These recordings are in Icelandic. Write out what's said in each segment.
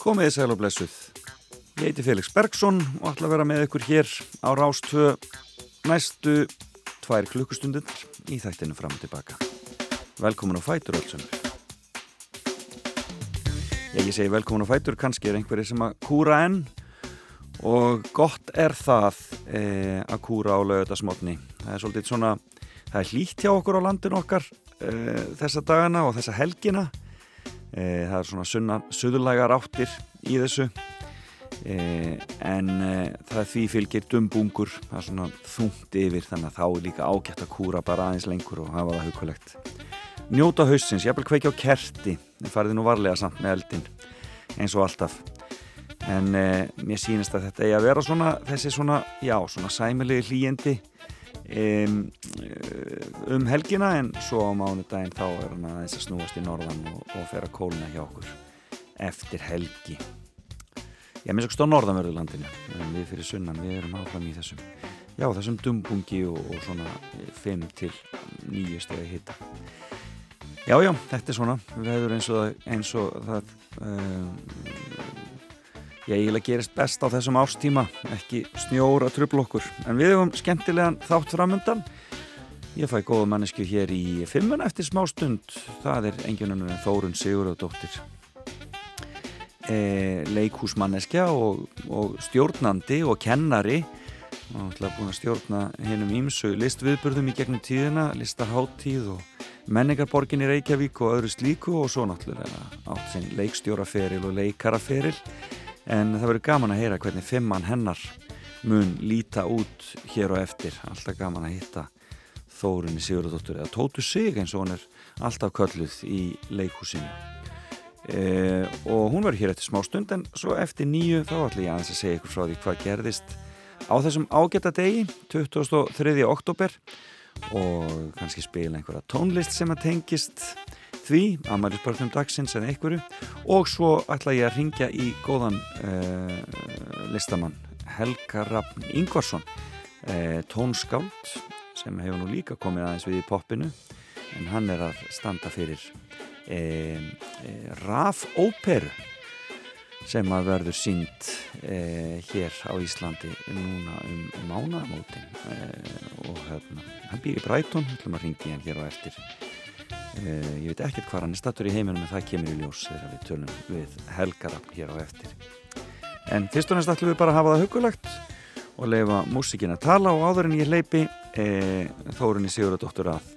Komiði sæl og blessuð. Ég heiti Felix Bergsson og ætla að vera með ykkur hér á Rástvö næstu tvær klukkustundir í þættinu fram og tilbaka. Velkomin á Fætur öllsum. Ég ekki segi velkomin á Fætur, kannski er einhverju sem að kúra enn og gott er það e, að kúra á lögutasmotni. Það er svolítið svona, það er hlýtt hjá okkur á landinu okkar e, þessa dagana og þessa helgina e, það er svona sunna, suðurlægar áttir í þessu. E, en e, það því fylgir dumbungur, það er svona þungt yfir þannig að þá er líka ágætt að kúra bara aðeins lengur og hafa það hugulegt njóta haustins, ég vil kveikja á kerti það farið nú varlega samt með eldin eins og alltaf. En mér sýnist að þetta er að vera svona þessi svona, já, svona sæmilegi hlýjendi um, um helgina en svo á mánudaginn þá er hann aðeins að snúast í norðan og, og fer að kólna hjá okkur eftir helgi. Ég minnst okkur á norðanverðurlandinu en við fyrir sunnan, við erum áfram í þessum já, þessum dumbungi og, og svona 5 til 9 stegi hitta já, já, þetta er svona við hefur eins og, eins og það um, ég eiginlega gerist best á þessum ástíma ekki snjóra tröfl okkur. En við hefum skemmtilegan þátt framöndan ég fæ góða mannesku hér í fimmun eftir smá stund það er enginunum Þórun Sigurðardóttir. E, leikhúsmanneskja og, og stjórnandi og kennari. Og ætla að búin að stjórna hennum ímsu listviðburðum í gegnum tíðina listaháttíð og menningarborgin í Reykjavík og öðru slíku og svo náttúrulega átt sinn leikstjóraferil og leikaraferil. En það verður gaman að heyra hvernig fimmann hennar mun líta út hér og eftir. Alltaf gaman að hitta Þórunni Sigurðardóttur eða Tótu Sig eins og hún er alltaf kölluð í leikhúsinu. E, og hún verður hér eftir smá stund en svo eftir nýju þá ætlum ég aðeins að segja ykkur frá því hvað gerðist á þessum ágæta degi 23. oktober og kannski spila einhverja tónlist sem að tengist því Amarisbörnum dagsins en einhverju. Og svo ætla ég að ringja í góðan uh, listamann Helga Raffn Ingvarsson uh, tónskáld sem hefur nú líka komið aðeins við í poppinu en hann er að standa fyrir uh, rafóperu sem að verður sínt hér á Íslandi núna um mánamótin. Og hérna, hann býr í Bræton, ætlum að ringja hann hér á eftir. Uh, ég veit ekkert hvað hann er stattur í heiminum en það kemur í ljós þegar við tölum við helgarafn hér á eftir. En fyrst og næst ætlum við bara að hafa það hugulegt og leifa músikin að tala og áður en ég leipi e, þórunni Sigurðardóttur að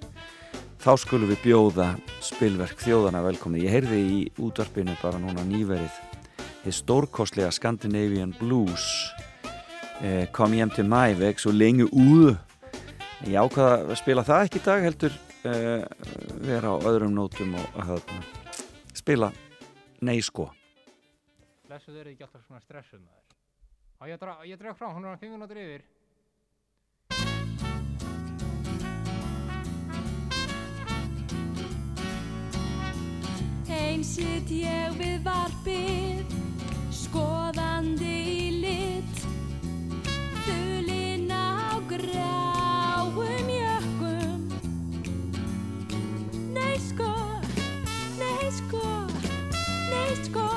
þá skulum við bjóða spilverk þjóðana velkomni ég heyrði í útvarpinu bara núna nýverið þið stórkostlega Scandinavian Blues. E, kom heim til mæveg svo lengi úðu ég ákvaða að spila það ekki í dag heldur uh, vera á öðrum nótum og að spila. Nei sko. Lesuð eru ekki alltaf svona stressuð með þér og ég, dreg frá, hún er á 5 minútur yfir Sitt ég við varpið skoðandi í lit þulinn á gráum jökum Nei sko, nei sko, nei sko.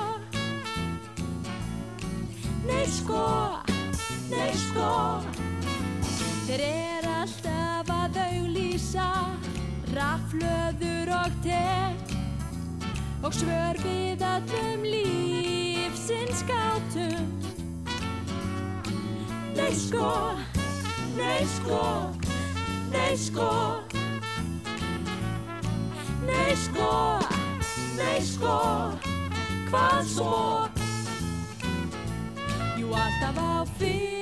Nei sko, nei sko. Þeir er alltaf að auglýsa raflöður og tek og svör við allum lífsins gátum Nei sko, nei sko, nei sko Nei sko, nei sko, hvað svo? Jú alltaf á fymtu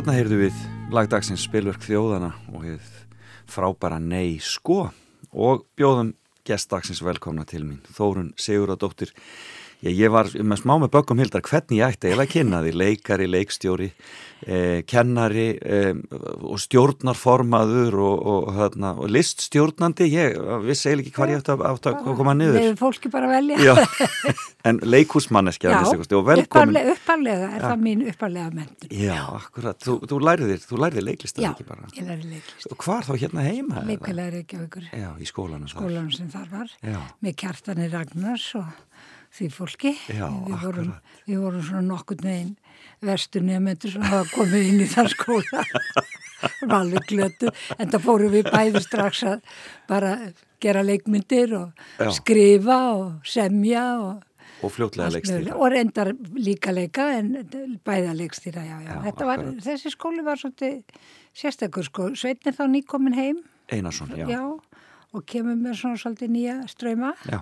þarna heyrðu við lagdagsins spilverk þjóðana og við frábæra nei sko. Og bjóðum gestdagsins velkomna til mín Þórun Siguradóttir ég, ég var með smá með böggum hildar hvernig ég ætti eiginlega að kynna því leikari, leikstjóri eh, kennari eh, og stjórnarformaður og, og, og, og liststjórnandi ég vissi eiginlega ekki hvað ég ætti að, að, að koma niður Leifum fólki bara velja. Já, en leikhúsmanneskja Já, og velkomin upphaflega, upphaflega er það mín upphaflega mentur. Já, akkurat, þú, þú læriðir, þú læriðir leiklist Já, ekki bara. ég læri leiklist. Og hvar þá hérna heima? eða? Leikulega Reykjavíkur, Já, í skólanum skólanum sem þar var, Já, með kjartani Ragnars og því fólki. Já, við vorum, við vorum svona nokkurn veginn verstu nefnendur sem hafa komið inn í þann skóla. Það var alveg glötu, en það fórum við bæði strax að bara gera leikmyndir og Já. skrifa og semja og og fljótlega leikstýra. og reyndar líka leika en bæða leikstýra, já, já. Já, Þetta var, þessi skóli var svolítið sérstakur Sveitn er þá nýkomin heim Einarsson, já. og kemur með svona svolítið nýja ströyma Já,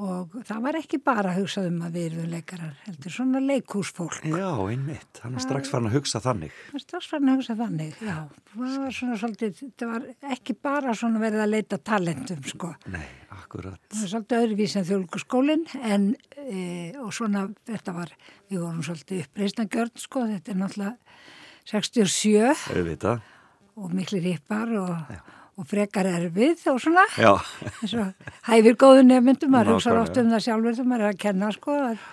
og það var ekki bara að hugsa um að við erum leikarar, heldur svona leikhúsfólk já einmitt. Hann er strax farin að hugsa þannig. Það var strax farin að hugsa þannig, já það var svona svolítið, það var ekki bara svona verið að leita talentum sko Nei, akkurat. Það var svolítið öðruvís en þjóðlíkaskólinn en e, og svona þetta var, við vorum svolítið uppreisna gjörn sko, þetta er náttúrulega 67 Auðvitað. og miklu rippar og, og frekar erfið og svona og hæfir góðu nefndum, maður hugsa Nákvæmlega. oft um það sjálfur þegar maður er að kenna sko að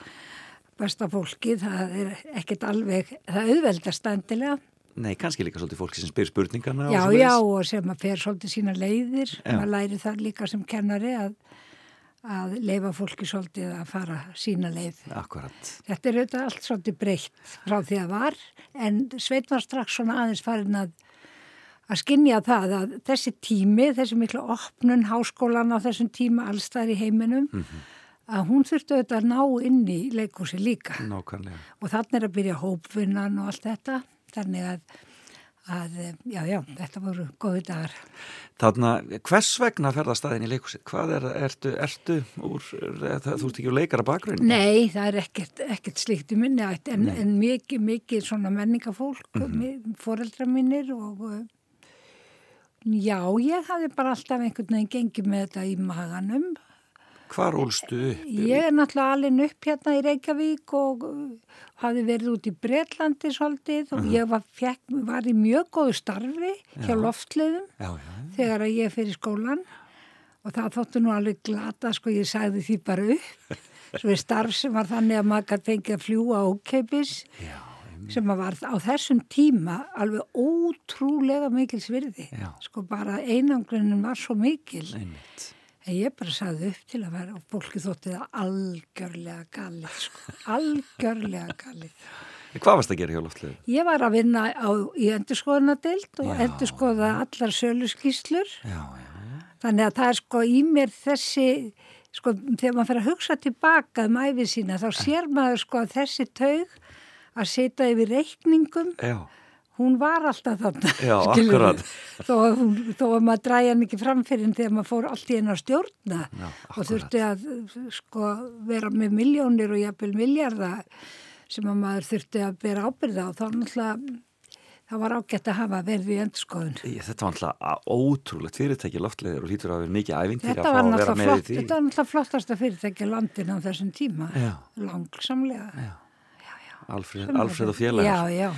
besta fólki, það er ekkert alveg, það auðveldast endilega nei, kannski líka svolítið fólki sem spyr spurningana Já, já, og sem að fer svolítið sína leiðir, Já. maður læri það líka sem kennari að, að leifa fólki svolítið að fara sína leið. Akkurat. Þetta er auðvitað allt svolítið breytt frá því að var, en Sveit var strax svona aðeins farin að, að skinja það að þessi tími, þessi mikla opnun háskólan á þessum tíma allstæðar í heiminum, að hún þurfti auðvitað að ná inn í leikúsi líka Nákvæmlega. og þannig er að byrja hópvinnan og allt þetta þannig að, að já, já, þetta voru góði dagar Þarna, hvers vegna ferða staðin í leikusið? Hvað er, ertu, ertu úr, er, þú ert ekki úr leikara bakgrunni? Nei, það er ekkert, ekkert slíkt í minni en, en mikið, mikið svona menningafólk mm -hmm. foreldra mínir og já, ég hafði bara alltaf einhvern veginn gengið með þetta í maganum. Hvar ólstu upp? Ég er náttúrulega alveg upp hérna í Reykjavík og uh, hafði verið út í Bretlandi svolítið og ég var, fekk, var í mjög góðu starfi hjá já, þegar að ég fyrir skólan og það þóttu nú alveg glata sko ég sagði því bara upp. Svo er starf sem var þannig að maður gæti fengið að fljúa ókeipis já, sem að var á þessum tíma alveg ótrúlega mikil svirði Já. sko bara einangrunin var svo mikil. Einmitt. en ég bara sagði upp til að vera og fólki þótti það algjörlega galið sko, algjörlega galið. Hvað varst að gera hjá loftlega? Ég var að vinna á, í endurskoðunadild og endurskoða allar söluskýslur Já, já, Þannig að það er sko í mér þessi, sko þegar maður fyrir að hugsa tilbaka um æfið sína þá sér maður sko að þessi taug að sita yfir reikningum, já, hún var alltaf þarna. Já, skilurðu. akkurat. Þó, þó að maður dræja hann ekki framfyrir þegar maður fór allt í að stjórna Já, og þurfti að sko vera með miljónir og jafnvel miljarda sem að maður þurfti að bera ábyrða og þá náttúrulega það var ágætt að hafa verið í endurskoðun. Þetta var alltaf ótrúlegt fyrirtæki loftleðir og lítur að vera mikið ævintýri að fá að vera með í flott, því. þetta var náttúrulega flottasta fyrirtækja landin á þessum tíma, Já. langsamlega. Já. Alfred, Alfred og félagar. Já, já.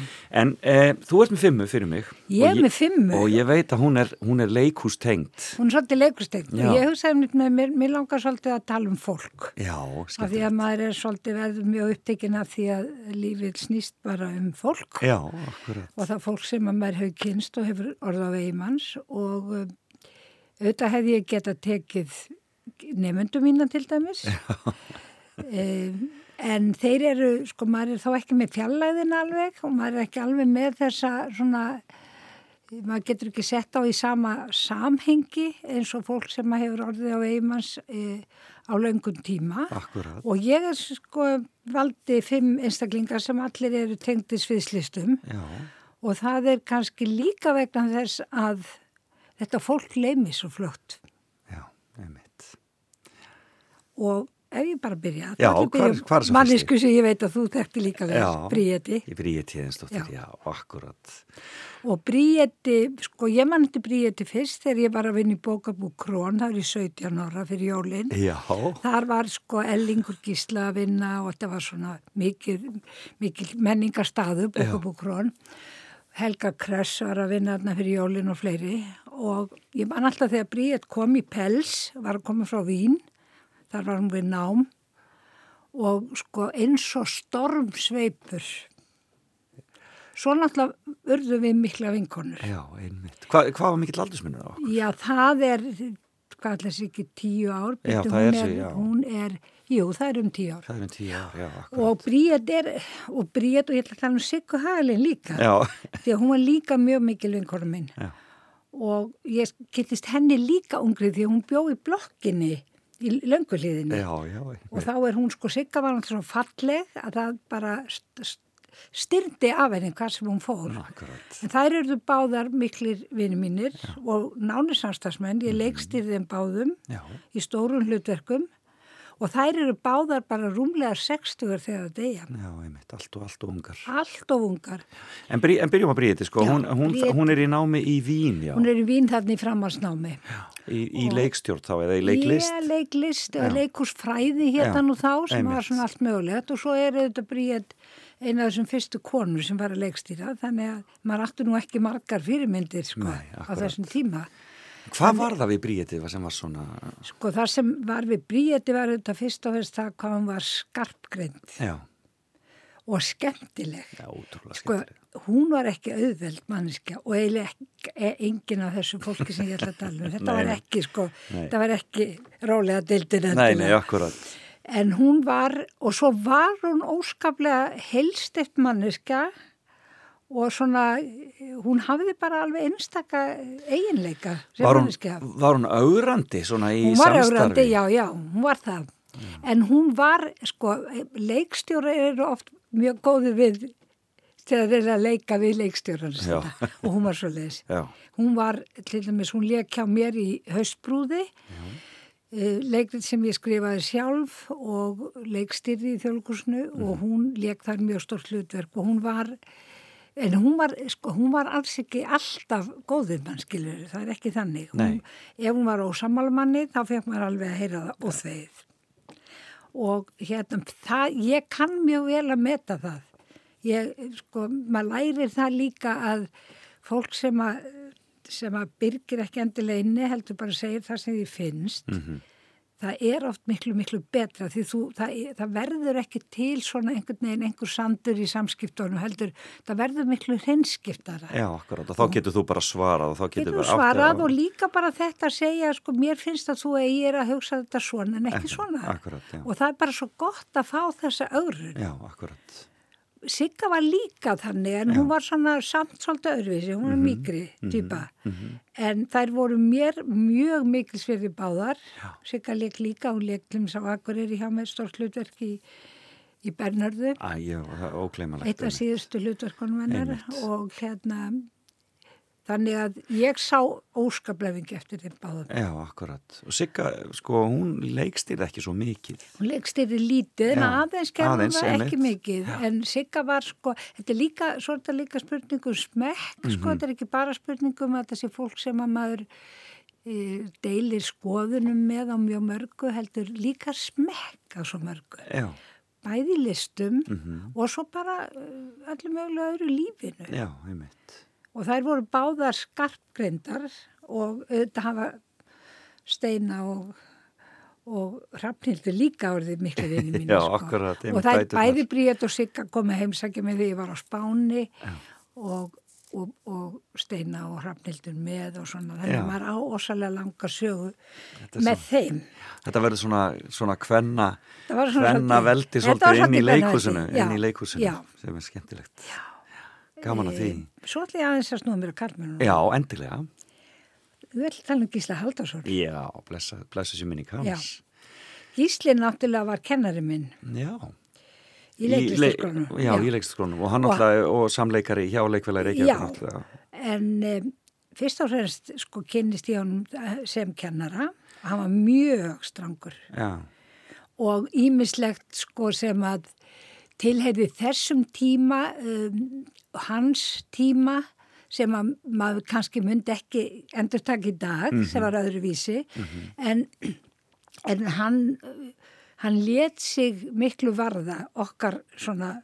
En eh, þú ert með fimmu fyrir mig. Ég er með fimmu. Og ég veit að hún er, hún er leikústengt. Hún er svolítið leikustegn Já. og ég hugsaði mér með mér, langar svolítið að tala um fólk. Já, Af því að maður er svolítið verður mjög upptekinn af því að lífið snýst bara um fólk og það fólk sem að maður hefur kynst og hefur orða á vegi manns og um, auðvitað hefði ég geta tekið nefndu mína til dæmis. um, en þeir eru, sko maður er þá ekki með fjallæðin alveg og maður er ekki alveg með þessa svona maður getur ekki sett á í sama samhengi eins og fólk sem að hefur orðið á eigimanns e, á löngum tíma Akkurat. og ég er sko valdi fimm einstaklingar sem allir eru tengdi sviðslistum Já, og það er kannski líka vegna þess að þetta fólk leimi svo fljótt já, einmitt. og ef ég bara byrja Já, þá ætla ég að hvar- byrja hvar er sá mannesku sem ég veit að þú þekkti líka vel, Já. Bríeti Í Bríði tíðinsdóttir, já. Já. akkurat. og Bríeti, sko ég mann þetta Bríeti fyrst þegar ég var að vinna í bókabú Krón, það er í 17 ára fyrir jólinn Já, Þar var sko Ellingur Gísla að vinna og þetta var svona mikil, mikil menningarstaðu, bókabúkrón. Helga Kress var að vinna þarna fyrir jólin og fleiri og ég man alltaf þegar Bríett kom í Pels, var að koma frá Vín, þar var hún við nám og sko eins og stormsveipur. Svo náttúrulega urðum við mikla vinkonur. já, einmitt. Hva, hvað var mikill aldursmunur á okkur? Já, það er, hvað ætla þessi ekki, tíu ár? Já, hún er sig. Hún er, jú, það er um tíu ár. Það er um tíu ár, já, akkurat. Og Bríet er, og Bríet, og ég ætla að tala um Siggu Hagalin líka, Já, því að hún var líka mjög mikil vinkona minn. Já. Og ég kynntist henni líka ungri því að hún bjó í blokkinni, í lönguliðinni. já, já. Og þá er hún, sko, Sigga var náttúrulega svo falleg að það bara st st styrndi af henni hvað sem hún fór. Akkurat. En þær eru báðar miklir vini mínir og nánisamstagsmenn, ég leikstýrði þeim báðum Já, í stórum hlutverkum og þær eru báðar bara rúmlega 60 þegar það deyja. já, einmitt, allt og allt og ungar. Allt of ungar. En, brí, en byrjum að Bríði, sko, Já, hún, hún, Bríeti- hún er í námi í Vín, já, Hún er í vín þarna í framhalsnámi. í, í leikstjórn þá, eða í leiklist. Ég leiklist, Já. leikúsfræði Já, hérna nú þá sem var einmitt. svona allt mögulegt og svo er þetta bríðet eina af þessum fyrstu konur sem var að leikstýra þannig að maður áttu nú ekki margar fyrirmyndir sko Nei, á þessum tíma. Hvað var það við Bríði sem var svona, Sko það sem var við bríeti var þetta fyrst og fyrst það hvað hún var skarpgreind já, og skemmtileg. já, útrúlega Sko skemmtileg. hún var ekki auðveld manniska og eiginlega ekki, e- engin af þessu fólki sem ég ætla að tala um. Þetta var ekki sko, Nei. þetta var ekki rólega dildin Nei, nei, akkurat. En hún var, og svo var hún óskaplega helstift manniska og svona, hún hafði bara alveg einstaka eiginleika Var hún, var hún augrandi svona í Hún var samstarfi? augrandi, já, já, hún var það. En hún var, sko, leikstjóri eru oft mjög góði við þegar þeir eru að leika við leikstjóran Já. og hún var svo leiðis. Já, Hún var, til dæmis, hún leik hjá mér í haustbrúði, eh, leikrið sem ég skrifaði sjálf og leikstýrði í þjóðlíkusinu og hún leik þar mjög stort hlutverk og hún var, en hún var, sko, hún var alls ekki alltaf góðið mann, skilur, það er ekki þannig. Hún, ef hún var ósamalmanni, þá fekk maður alveg að heyra það og þeir. Og hérna, það, ég kann mjög vel að meta það. Ég, sko, maður lærir það líka að fólk sem að, sem að byrgir ekki endilega inni heldur bara að segja það sem því finnst. Það er oft miklu, miklu betra því þú, það, er- það verður ekki til svona einhvern veginn einhver sandur í samskiptunum heldur, það verður miklu hreinskiptara. já, akkurat. Og þá getur þú bara svarað og þá getur Getur bara svarað og líka bara þetta að segja, sko, mér finnst að þú eigir að hugsa þetta svona en ekki svona. Akkurat, já. Og það er bara svo gott að fá þessa ögrun. Já, akkurat. Sigga var líka þannig en hún var svona samt svolítið öðruvísi, hún var Mhm, mikri týpa. En þær voru mér mjög mikilsverði báðar. Sigga leik líka, hún leik glims á Akureyri hjá mér stórt hlutverk í, í Bernörðu. Æ, já, það ógleymalegt. Eitt af síðustu hlutverkunum hennar og hérna þannig að ég sá óskaplefingi eftir þeim báðum. Já, akkurat. Og Sigga, sko, hún leikstýrði ekki svo mikið. Hún leikstýri lítið en Já, aðeins aðeins, það ekki mikið en Sigga var sko, þetta er líka svo þetta líka spurningum smekk Mhm. sko, þetta er ekki bara spurningum að þessi fólk sem að maður e, deilir skoðunum með á mjög mörgu heldur líka smekk á svo mörgu Já, bæði listum Mhm. og svo bara öllu mögulega öðru lífinu já, einmitt. Og þær voru báðar skarpgrindar og auðvitað hafa steina og og Hrafnhildur líka orðið miklu vinni mínu Já, sko. akkurat, og það er bæði Bríett og Sigga komið heimsækja með því ég var á Spáni og, og, og Steina og Hrafnhildur með og svona þannig Já. að maður á ósalega langa sögu með svo- þeim Þetta verður svona, svona kvenna svolítið- veldi svolítið inn í kvennaveldi, inn í já, leikhúsinu, já. sem er skemmtilegt. Gaman að því. Svo ætla ég aðeins að snúa mér að karlmennu. Já, endilega. Við ætlum að tala um Gísla Haldarsson. Já, blessa, blessa sér minni hans. Gísli náttúrulega var kennari minn Já. í leiklistaskólanum. Le já, í leiklistaskólanum og hann náttúrulega og samleikari hjá leikfélagi Reykjavík Já. En um, fyrst og fremst sko kynnist ég honum eh, sem kennara. Hann var mjög strangur Já, og ímislegt sko sem að tilheyrði þessum tíma, um, hans tíma sem að maður kannski myndi ekki endur taka í dag sem var öðruvísi en, en hann, hann let sig miklu varða okkar svona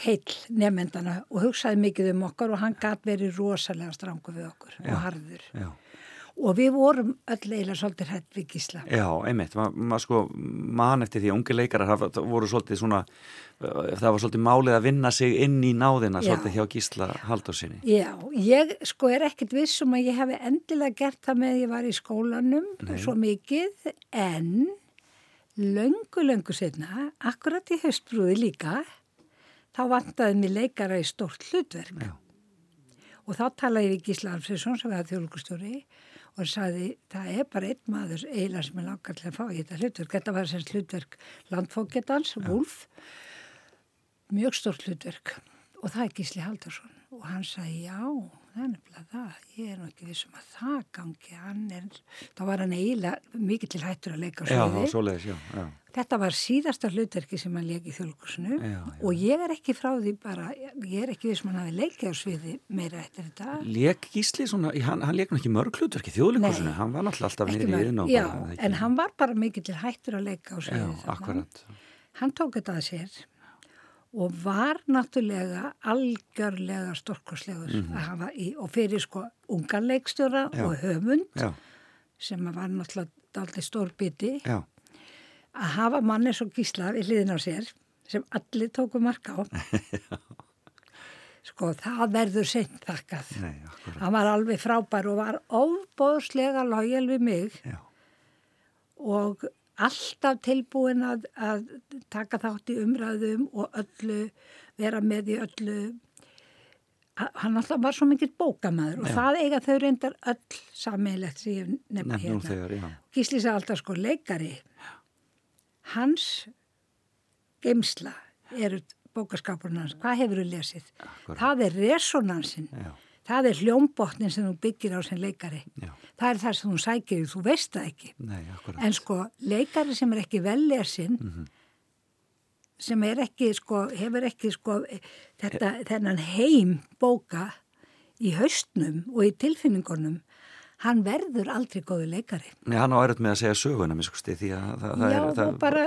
heill nefndana og hugsaði mikið um okkar og hann gæti verið rosalega strangu við okkur Já. og harður já. Og við vorum öll eiginlega svolítið hrætt við Gísla. Já, einmitt, maður ma sko man eftir því að ungi leikarar það voru svolítið svona, uh, það var svolítið málið að vinna sig inn í náðina Já. svolítið hjá Gísla Haldórsinni. Já, ég sko er ekkert viss um að ég hef endilega gert það með ég var í skólanum Nei. svo mikið en löngu, löngu setna, akkurat í haustbrúði líka, þá vantaði mér leikara í stórt hlutverk. Já. Og þá talaði við Gísla Alfriðsson sem var þjóðlugustjóri og sagði það er bara einn maður eiginlega sem er langar til að fá í þetta hlutverk. Þetta var sem hlutverk landfóketans, Wolf, mjög stórt hlutverk. Og það er Gísli Haldarsson og hann sagði já, það er nefnilega það, ég er nú ekki vissum að það gangi, hann er, þá var hann eiginlega mikið til hættur að leika á Já, sviði. svoleiðis, já, já. Þetta var síðasta hlutverki sem hann leik í Já, já. og ég er ekki frá því bara, ég er ekki vissum að hann hafi leikið á sviði meira eftir þetta. Lék Gísli svona, hann, hann lék nú ekki mörg hlutverki þjóðleikusinu, Nei. hann var náttúrulega alltaf niður í yðin og Já, bara, en hann var bara mikið til hættur að leika á Já, sviði. þarna. akkurat. Hann tók þetta að sér og var náttúrulega algjörlega stórkoslegur að hafa í, og fyrir sko ungan leikstjóra Já. og höfund Já, sem var náttúrulega aldrei stór biti já, að hafa manni svo gísla við hliðin á sér sem allir tóku marka á. sko það verður seint þakkað. nei. Hann var alveg frábær og var ofbóðslega lojal við mig og alltaf tilbúin að, að taka þátt í umræðum og öllu, vera með í öllu. Hann alltaf var svo mikill bókamaður og Já. það eiga þau reyndar öll sammeilegt sem ég nefnum hérna. þegar. Gísli sagði alltaf sko leikari, hans geimsla eru bókaskapurinn hans, hvað hefur þú lesið? Akkurat. Það er resonansin, Já, það er hljómbotnin sem þú byggir á sem leikari. já, Það er það sem þú sækir, þú veist það ekki. nei. En sko, leikari sem er ekki vellesin, Mhm. sem er ekki, sko, hefur ekki, sko, þetta, þennan heim bóka í haustnum og í tilfinningunum, hann verður aldrei góðu leikari. Nei, hann á erut með að segja söguna, minn skusti, því að það, það Já, er... Það, og bara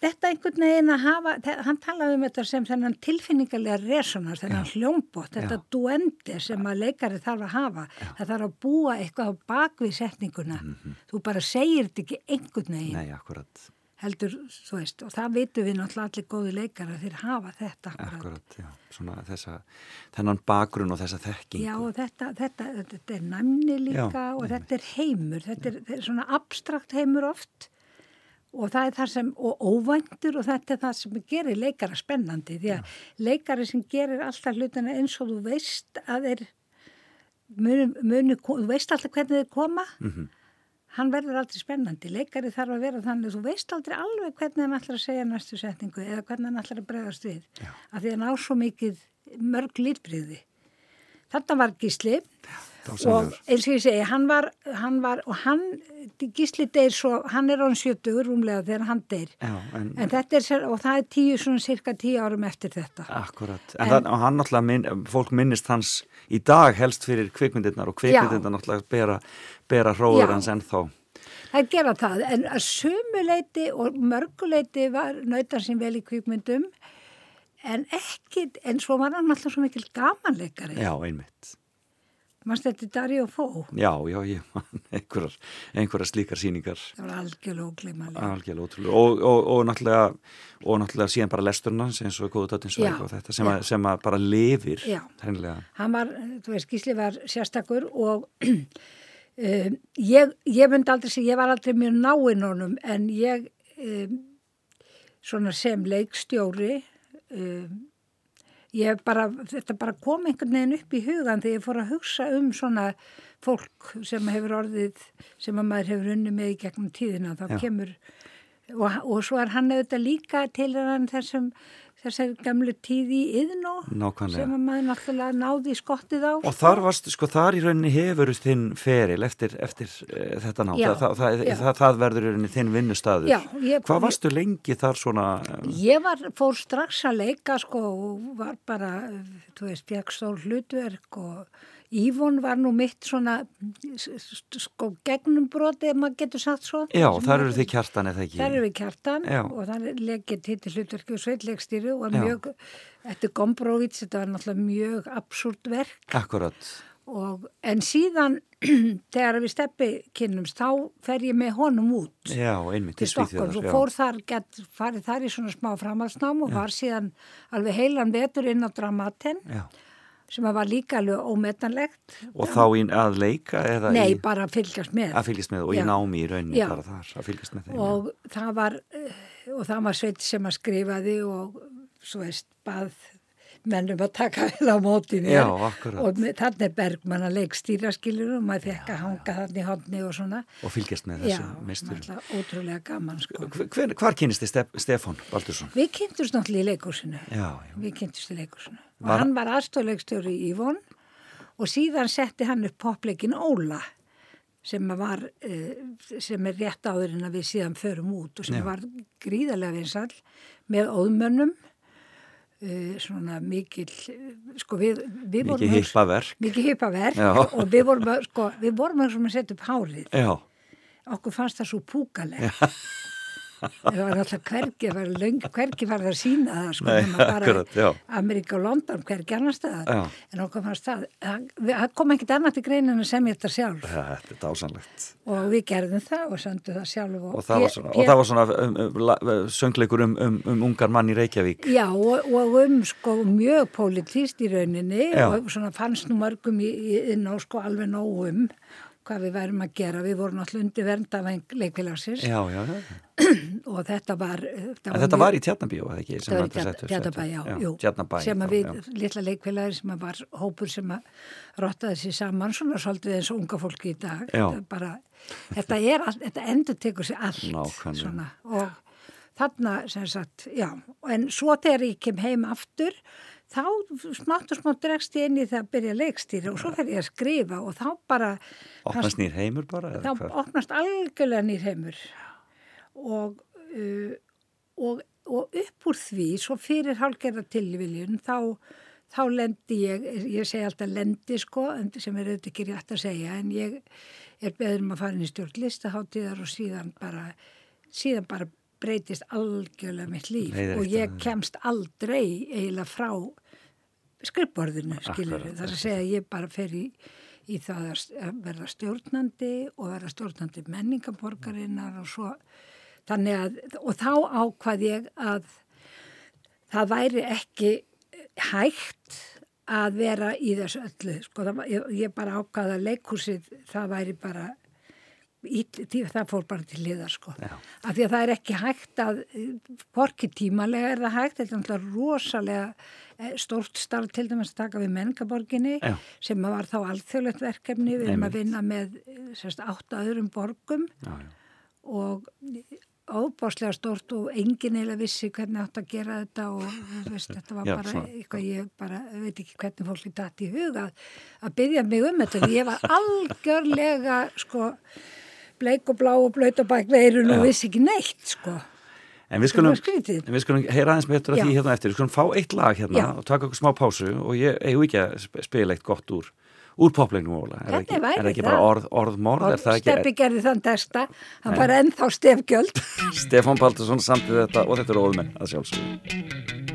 þetta einhvern veginn að hafa, hann talaði um þetta sem þennan tilfinningarlega resonans, þennan hljómbott, þetta Já. duendi sem að leikari þarf að hafa. Það þarf að búa eitthvað á bakvið setninguna. Þú bara segir þetta ekki einhvern veginn, Nei, akkurat, heldur, þú veist, og það vitum við náttúrulega allir góði leikari að þeir hafa þetta. akkurat. akkurat, já. Svona þessa, þennan bakgrunn og þessa þekkingu. Já, og þetta, þetta, þetta er næmni líka Já, og einmitt. þetta er heimur, þetta er, þetta er svona abstrakt heimur oft og það er það sem, og óvæntur og þetta er það sem gerir leikara spennandi því að leikari sem gerir alltaf hlutina eins og þú veist að þeir munu, munu, þú veist alltaf hvernig þeir koma Mhm. Hann verður aldrei spennandi leikari þarf að vera þannig, þú veist aldrei alveg hvernig hann ætlar að segja næstu setningu eða hvernig hann ætlar að bregðast við Já. af því hann á svo mikið mörg lítbriði Þetta var Gísli og eins og ég segi, hann var, hann var og hann, Gísli deyr svo, hann er án 70 rúmlega þegar hann deyr. Já, en, En þetta er, og það er tíu svona cirka tíu árum eftir þetta. akkurat. En, það, og hann náttúrulega, minn, fólk minnist hans í dag helst fyrir kvikmyndirnar og kvikmyndirnar náttúrulega bera, bera hróður hans ennþá. Það er gera það, en að sumuleiti og mörguleiti var nautar sín vel í kvikmyndum, en ekki, en svo var hann alltaf svo mikil gamanleikari. Já, einmitt. Manst þetta Daríu Fó, Já, já, ég man einhverjar, einhverjar slíkar síningar. það var algjörlega ógleymanlega. Algjörlega ótrúlega og, og, og, náttúrulega, og náttúrulega síðan bara lesturna eins og góðu döttinsvæg Já, og þetta sem, að, sem að bara lifir Já. var, þú veist, Gísli var sérstakur og um, ég, ég myndi aldrei segja, ég var aldrei mjög náinn honum en ég um, svona sem leikstjóri um, ég bara, þetta bara kom einhvern veginn upp í hugan þegar ég fór að hugsa um svona fólk sem hefur orðið, sem að maður hefur unni með í gegnum tíðina, þá Já. kemur og, og svo er hann auðvitað líka til þessum þessar gamlu tíð í yðnó sem að maður náttúrulega náði skottið á Og þar varst, sko, þar í rauninni hefur þinn feril eftir, eftir uh, þetta nám. Já, það, það, það, það verður í rauninni þinn vinnustadur. Já, ég- Hvað varstu lengi þar svona? eh, Ég var, fór strax að leika sko og var bara, þú veist, fekk stór hlutverk og Ívon var nú mitt svona sko gegnumbroti ef maður getur sagt svo. Já, þar eru þið kjartan eða ekki? Þar eru við kjartan Já. og þar leikið til hlutverki og sveitleikstýri og Já. mjög, eftir Gombrowitz, þetta var náttúrulega mjög absúrt verk Akkurat. og, en síðan þegar við steppi kynnumst þá fer ég með honum út Já, einmitt til Stokkons og fór þar, get, farið þar í svona smá framhaldsnám og var síðan alveg heilan vetur inn á Dramaten Já. Sem var líka alveg ómetanlegt. Og þá í að leika eða Nei, í, bara að fylgjast með. að fylgjast með og Já. í námi í rauninni Já. bara þar að fylgjast með þeim. og það var eh, og það var sveit sem að skrifaði og svo veist bað mennum að taka vel á móti mér Já, og þarna er Bergmann að leikstýra skilur og maður fekk að hanga þarna í hodni og svona Og fylgjast með já, þessum meisturum. náttúrulega ótrúlega gaman sko. Hver, hvar kynist þið Stef, Stefán Baldursson? við kynntumst náttúrulega í leikúsinu Já, já. við kynntumst í leikúsinu og Var- hann var aðstofleikstjóri í Ívon og síðan setti hann upp popleikin Óla sem var eh, sem er rétt áður en að við síðan förum út og sem Já. var gríðarlega vinsall með óðmönnum svona mikil eh, sko við, við vorum Mikið hippaverk. mikið hippaverk og við vorum sko, við vorum að setja upp hárið. Já, okkur fannst það svo púkaleg það var alltaf hvergi var löng, hvergi var það að sína það sko, Nei, akkurat. Ameríka og London, hvergi annars staðar Já. en okkur fannst það það, kom ekkit annað til greinin að semja þetta sjálf ja, þetta er dásanlegt. og við gerðum það og söndum það sjálf Og það var svona, og það var svona um, um, la- söngleikur um, um, um ungar mann í Reykjavík. Já, og, og um sko mjög pólitíst í rauninni Já. og svona fannst nú mörgum í, í, inn á sko alveg nóg um hvað við værum að gera. Við vorum alltaf undir verndafeng leikfélagsins Já, já, já. og þetta var... Þetta En þetta var í Tjarnabíó, eða ekki? Þetta var í Tjarnabæ, já, jú. Tjarnabæ. sem að við, já. litla leikfélagir sem að var hópur sem að rottaði sér saman svona svolítið eins og unga fólki í dag. Já. Þetta, bara, þetta, er, þetta endur tekur sér allt Nákvæmlega. svona og þarna sem sagt, já, en svo þegar ég kem heim aftur þá smátt og smátt dregst ég inn í það að byrja leikstýri og svo fer ég að skrifa og þá bara Opnast nýr heimur bara? þá hvað? opnast algjörlega nýr heimur og, uh, og, og upp úr því svo fyrir hálgerða tilviljun þá, þá lendi ég, ég segi alltaf lendi sko, sem er auðvitað ekki rétt að segja en ég er beður um að fara inn í stjórn listaháttíðar og síðan bara síðan bara breytist algjörlega mitt líf Leiðir og ég kemst aldrei eiginlega frá skrifborðinu það er að segja að ég bara fer í, í það að verða stjórnandi og verða stjórnandi menningaborgarinnar og svo þannig að og þá ákvað ég að það væri ekki hægt að vera í þessu öllu sko. Það, ég, ég bara ákvað að leikhúsið það væri bara í, það fór bara til liðar sko. Já. af því að það er ekki hægt að porki tímalega er það hægt þetta er náttúrulega rosalega stórt starf til dæmis að taka við menningaborginni sem var þá alþjóðlegt verkefni. Við erum að vinna með eh, sérst, átta öðrum borgum. Já, já. og óbáslega stórt og enginn eiginlega vissi hvernig átt að gera þetta og þú veist, þetta var Já, bara svona. eitthvað ég bara veit ekki hvernig fólki datt í huga að, að byggja mig um þetta. Ég var algjörlega sko bleik og blá og blöyt og bak veirun og vissi ekki neitt sko En við skulum, við skulum heyra aðeins betur að því hérna eftir. Við skulum fá eitt lag hérna Já. og taka okkur smá pásu og ég eigum ekki að sp- spila eitt gott úr, úr poplegnum Óla. Er ekki, er ekki bara orð, orðmorð? Er það ekki Steppi gerði þann testa hann var ennþá stefgjöld Stefán Baldursson samtið þetta og þetta er óðmenn að sjálfsögum.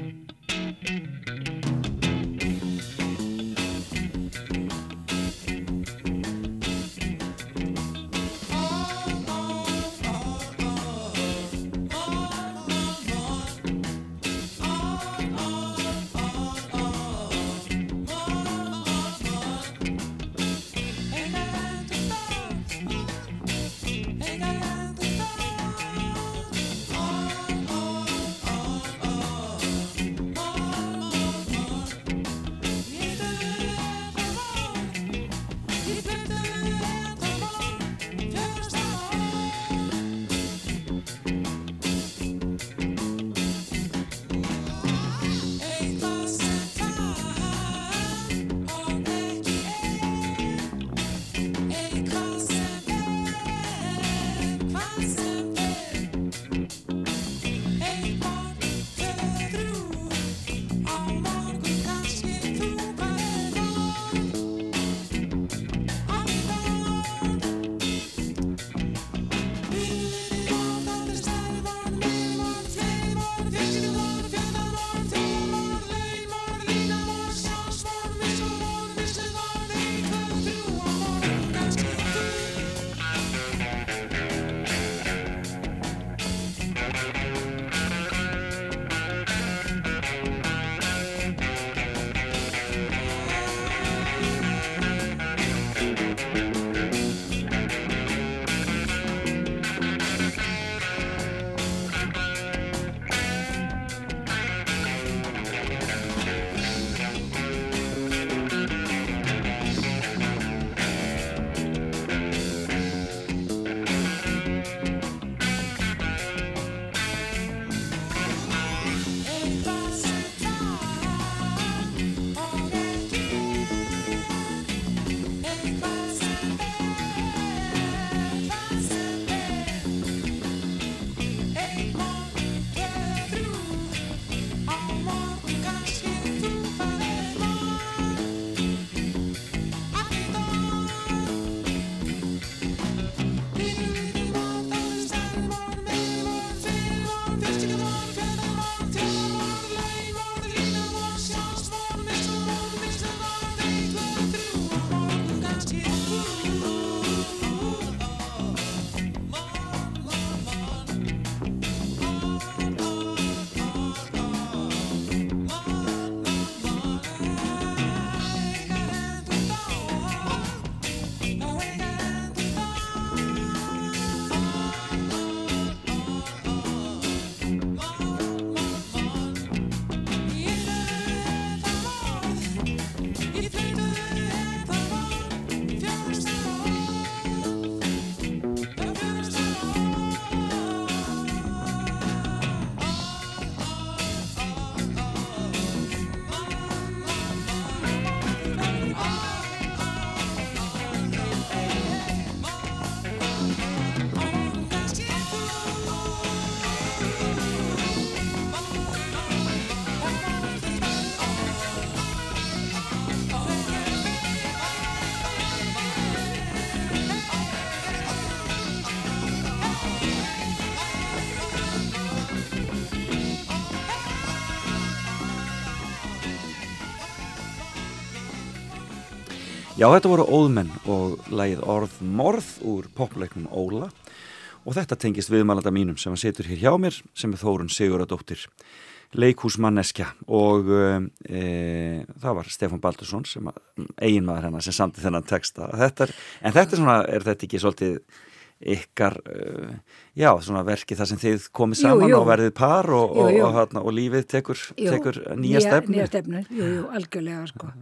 Já, þetta voru óðmenn og lægið Orð Morð úr popleiknum Óla. Og þetta tengist viðmælanda mínum sem að setur hér hjá mér sem er Þórun Siguradóttir leikhúsmanneskja. Og e, það var Stefán Baldursson sem eiginmaður hennar sem samti þennan texta þetta er, en þetta er svona, er þetta ekki svolítið ykkar uh, já, svona verki þar sem þið komið saman jú, jú. og verðið par og, jú, og, og, og lífið tekur, tekur nýja stefnu? nýja stefnu, jú, jú, algjörlega sko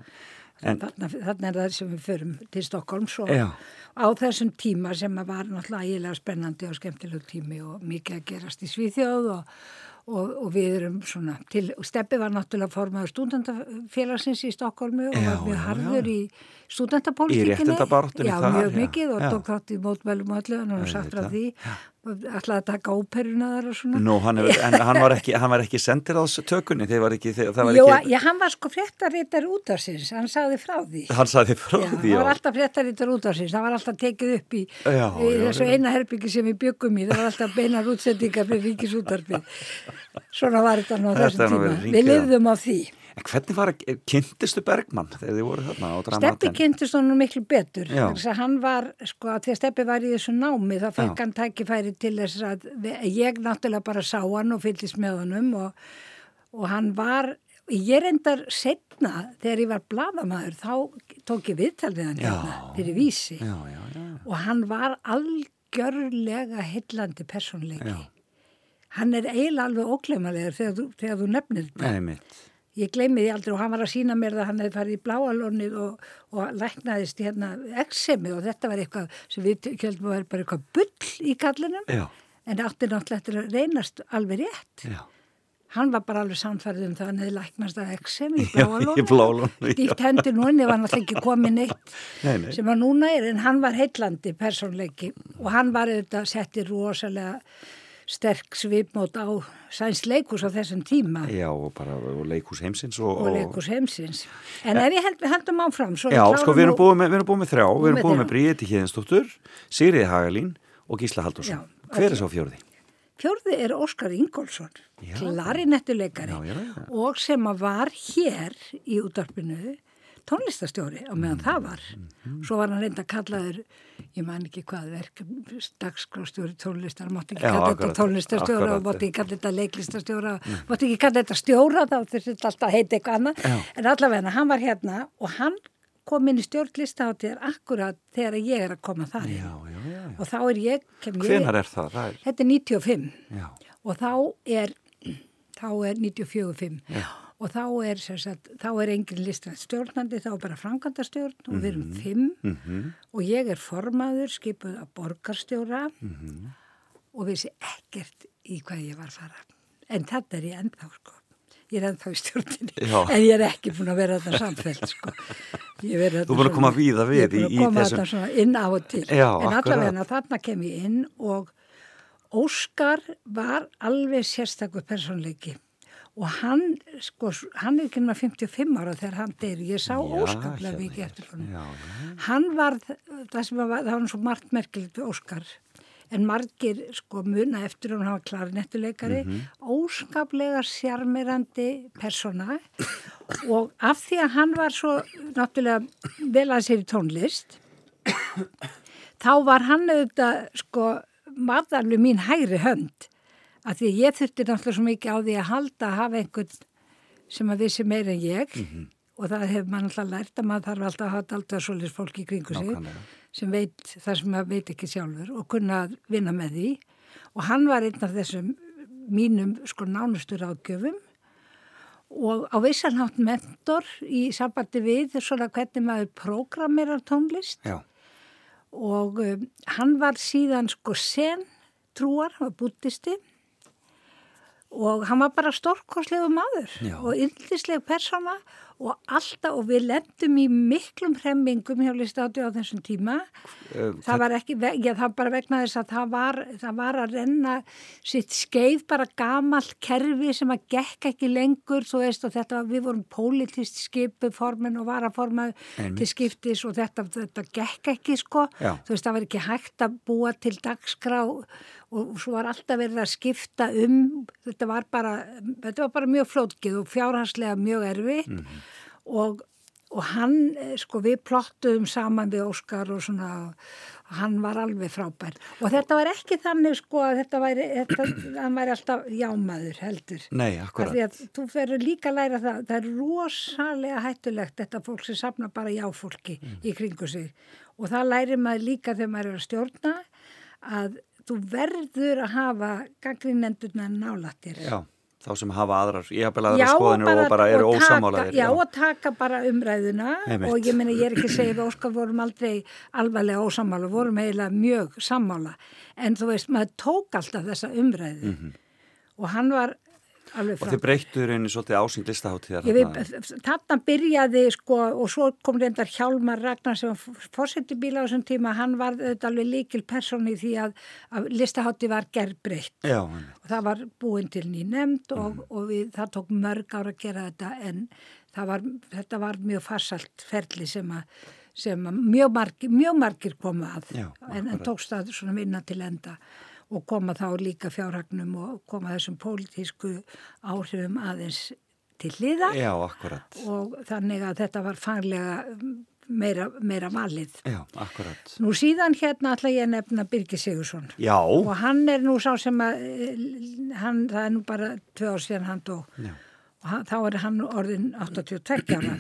þannig er það sem við förum til Stokkólms og já. á þessum tíma sem var náttúrulega ægilega spennandi og skemmtilegu tími og mikið að gerast í Svíþjóð og Og, og við erum svona til, Steppi var náttúrulega formaður stúdendafélagsins í Stokkólmu og var mjög harður í stúdentapolítikinni. Í réttindabartunni það. Já, mjög mikið og tók þátt í mótmælum og öllu, hann var sagt frá því. Já ætlaði að taka óperuna þar og svona? Nú, hann, hef, en hann var ekki, ekki sendir á tökunni. Þegar var ekki, það var Jó, ekki já, hann var sko fréttarítar út af síns hann sagði frá því. Hann sagði frá já, því, já. hann var alltaf fréttarítar út af síns hann var alltaf tekið upp í, já, í þessu eina herbyggi sem við byggum í. Það var alltaf beinar útsendingar fyrir ríkisútarfið svona var þetta nú á þessum tíma. við lifðum á því En hvernig var, kynntistu Bergmann þegar þið voru þarna á dramaten? Steppi kynntist honum miklu betur. Hann var, sko, að að Steppi var í þessu námi þá fekk hann tækifæri til þess að ég náttúrulega bara sá hann og fyllist með honum og, og hann var, ég reyndar setna þegar ég var bladamæður þá tók ég viðtal við hann hérna fyrir vísi já, já, já. og hann var algjörlega hillandi personleiki. Hann er eiginlega alveg óglemalega þegar, þegar þú nefnir þetta. Nei, mitt. Ég gleymi því aldrei og hann var að sína mér það hann hefði farið í bláalónið og, og læknaðist hérna eksemi og þetta var eitthvað sem við kjöldum að vera bara eitthvað bull í kallinum Já. en átti náttúrulega að reynast alveg rétt. Já. Hann var bara alveg samfærið um það hann hefði læknast af eksemi í í bláalónu. Dýtt hendi núni var náttúrulega ekki komið neitt nei, nei. sem var núna er en hann var heillandi persónleiki og hann var auðvitað settið rosalega sterk svipmót á sæns leikus á þessum tíma. Já, og bara og leikus heimsins. Og, og leikus heimsins. En ja. ef ég held, heldum áfram, svo Já, sko, við erum búið með, við erum með þrjá, við erum búið með Bríði Híðinsdóttur, Sýriði Hagalín og Gísla Haldursson. Hver er svo fjörði? Fjörði er Óskar Ingólfsson, klarinettuleikari og sem að var hér í útdarpinu tónlistastjóri á meðan það var. Svo var hann reynda að kallaður ég man ekki hvað verk dagskrástjóri tónlistar, mátti ekki kalla þetta tónlistastjóra og mátti ekki kalla þetta leiklistastjóra mátti ekki kalla þetta stjóra þá þurfti alltaf að heita eitthvað annað. Já. en allavega hann var hérna og hann kom inn í stjórnlistaháttir akkurat þegar ég er að koma þar inn. Já, já, og þá er ég hvenar er það? það er... þetta er 95 og þá er þá er 94-5 og þá er, sagt, þá er engin listrætt stjórnandi, þá er bara frangandastjórn og við erum Mhm. fimm Mm -hmm. og ég er formaður, skipuð að borgarstjóra Mm -hmm. og vissi ekkert í hvað ég var að fara. En þetta er ég ennþá, sko. Ég er ennþá í stjórninni, Já. en ég er ekki búin að vera þetta samfell, sko. Þú búin að koma víða við Ég búin að koma þessum- þetta inn á og til. Já, en allavega þarna kem ég inn og Óskar var alveg sérstakur persónleiki og hann, sko, hann er ekki náttúrulega 55 ára þegar hann deyr, ég sá óskaplega mikið eftir já. Hann var, það sem var, það var svo margt merkilegt við Óskar, en margir sko muna eftir hún, hann var klarinettuleikari, Mhm. óskaplega sjarmirandi persóna. Og af því að hann var svo náttúrulega vel að sér í tónlist, þá var hann auðvitað sko maðarlu mín hægri hönd að því ég þurfti náttúrulega svo mikið á því að halda að hafa einhvern sem að vissi meira en ég Mhm. og það hefur mann alltaf lært að maður þarf alltaf að hafa alltaf svolítið fólk í kringu sig Nákvæmlega. sem veit það sem maður veit ekki sjálfur og kunna að vinna með því og hann var einn af þessum mínum sko nánustu ráðgjöfum og á vissanhátt mentor í sambandi við svona hvernig maður prógramerar tónlist Já. og um, hann var síðan sko sen trúar, hann var búttisti og hann var bara stórkoslegu maður Já. og yndisleg persóna og alltaf og við lendum í miklum hremmingum hjá listáti á þessum tíma Um, það var ekki, já það bara vegna þess að það var, það var að renna sitt skeið bara gamalt kerfi sem að gekk ekki lengur þú veist og þetta var, við vorum politist skipu formin og varaforma Einmitt. til skiptis og þetta, þetta gekk ekki sko, Já. þú veist það var ekki hægt að búa til dagskrá og, svo var alltaf verið að skipta um þetta var bara, þetta var bara mjög flótkið og fjárhanslega mjög erfitt og, og hann, eh, sko, við plottuðum saman við Óskar og svona, hann var alveg frábær. Og þetta var ekki þannig, sko, að þetta væri, þetta, hann væri alltaf jámaður heldur. Nei, akkurat. því að þú ferur líka að læra það, það er rosalega hættulegt þetta fólk sem safna bara jáfólki í kringu sig og það lærir maður líka þegar maður er að stjórna að þú verður að hafa gaggrinendurna nálattir. Já, þá sem hafa aðrar, aðrar skoðanir og bara eru ósamálaðir. Já, og taka bara umræðuna Einmitt. og ég meina ég er ekki að segja við Óskar vorum aldrei alvarlega ósamála, vorum eiginlega mjög sammála en þú veist, maður tók alltaf þessa umræðu og hann var. Og þið breyttuður einu svolítið ásýnd listaháttíðar. Þarna. byrjaði sko og svo kom reyndar Hjálmar Ragnar sem fórseti bíla á þessum tíma, hann var auðvitað alveg líkil person í því að, að listahátti var gerbreytt. Og það var búin til ný nefnd og, og við, það tók mörg ára að gera þetta en var, þetta var mjög farsalt ferli sem að sem að mjög margir, mjög margir koma að. Já, en, en tókst það svona vinna til enda og koma þá líka fjárhagnum og koma þessum pólitísku áhrifum aðeins til hliða Já, akkurat. og þannig að þetta var fanglega meira, meira valið. Já, akkurat. Nú síðan hérna ætla ég að nefna Birgir Sigursson Já, og hann er nú sá sem að eh, hann, það er nú bara tvö ár síðan hann dó. Já, og þá er hann orðin 82 ára.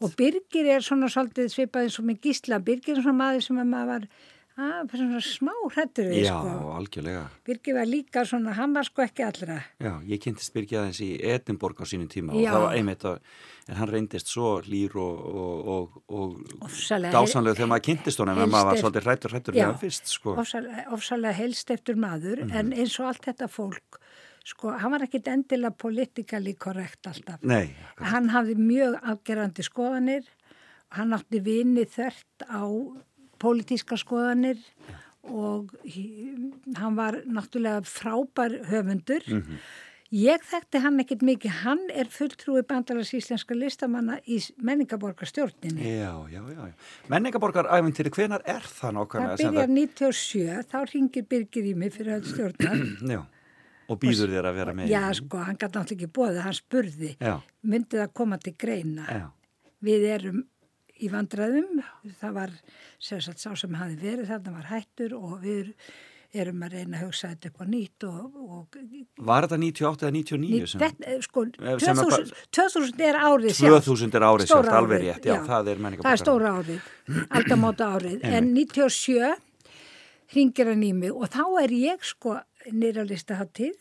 Og Birgir er svona svolítið svipað eins og með gísla. Birgir er svona maður sem að maður var að, svona smá hrættur við Já, sko. algjörlega. Birgir var líka svona, hann var sko ekki allra Já, ég kynntist Birgi aðeins í Edinborg á sínum tíma Já. og það var einmitt að, en hann reyndist svo lýr og, og, og, og dásanlega þegar maður kynntist honum en maður var svolítið hrættur hrættur Já. með hann fyrst, sko. ofsalega, ofsalega helst eftir maður Mhm. en eins og allt þetta fólk sko, hann var ekkit endilega politikali korrekt alltaf Nei, hann hafði mjög afgerandi skoðanir hann átti vini þvert á pólitíska skoðanir og hann var náttúrulega frábær höfundur Mhm. ég þekkti hann ekkit mikið hann er fulltrúi bandalags íslenska listamanna í menningaborgarstjórninni Já, já, já. Menningaborgaræfintýri, hvenar er það nákvæmlega? það byrjar 97 þá ringir Birgir í mig fyrir að stjórna Já, og býður þér að vera með. já sko, hann gæti náttúrulega ekki bóðið hann spurði, Já, myndi það koma til greina já, við erum í vandræðum, það var sérsagt sá sem hafi verið þarna var hættur og við erum að reyna að hugsa þetta upp á nýtt og, og Var þetta 98 eða 99? nýtt, sem- þetta, sko, Eh, er 2000, 2000 er árið sjálft. 2000 er árið sjálft, alveg rétt, já, það er. Það er stóra árið, aldamóta árið, en 97 hringir hann í mig og þá er ég sko nýra listahattíð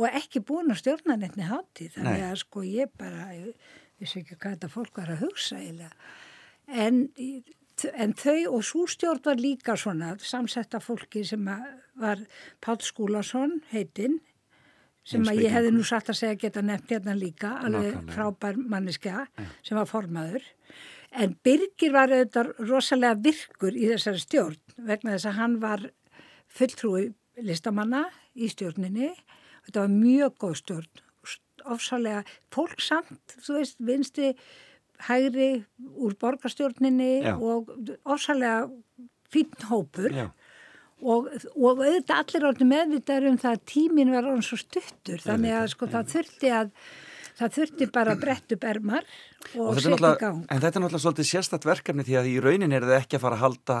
og ekki búin að stjórna nefni hattíð, þannig Nei. að sko ég bara, ég vissi ekki hvað þetta fólk var að hugsa eiginlega. En, en þau og sústjórn var líka svona samsetta fólki sem var Páll Skúlason heitinn sem að ég hefði nú satt að segja geta nefnt hérna líka, alveg Nákvæmlega. frábær manniska sem var formaður. En Birgir var auðvitað rosalega virkur í þessari stjórn vegna þess að hann var fulltrúi listamanna í stjórninni. Þetta var mjög góð stjórn, ofsalega fólk samt, þú veist, vinsti hægri úr borgarstjórninni Já. og ofsalega fínn hópur. Og, og auðvitað allir orðin meðvitaður um það að tíminn var orðin svo stuttur þannig að sko það þurfti að það þurfti bara að bretta upp ermar og, og setja í gang. en þetta er náttúrulega svolítið sérstætt verkefni því að í raunin er það ekki að fara að halda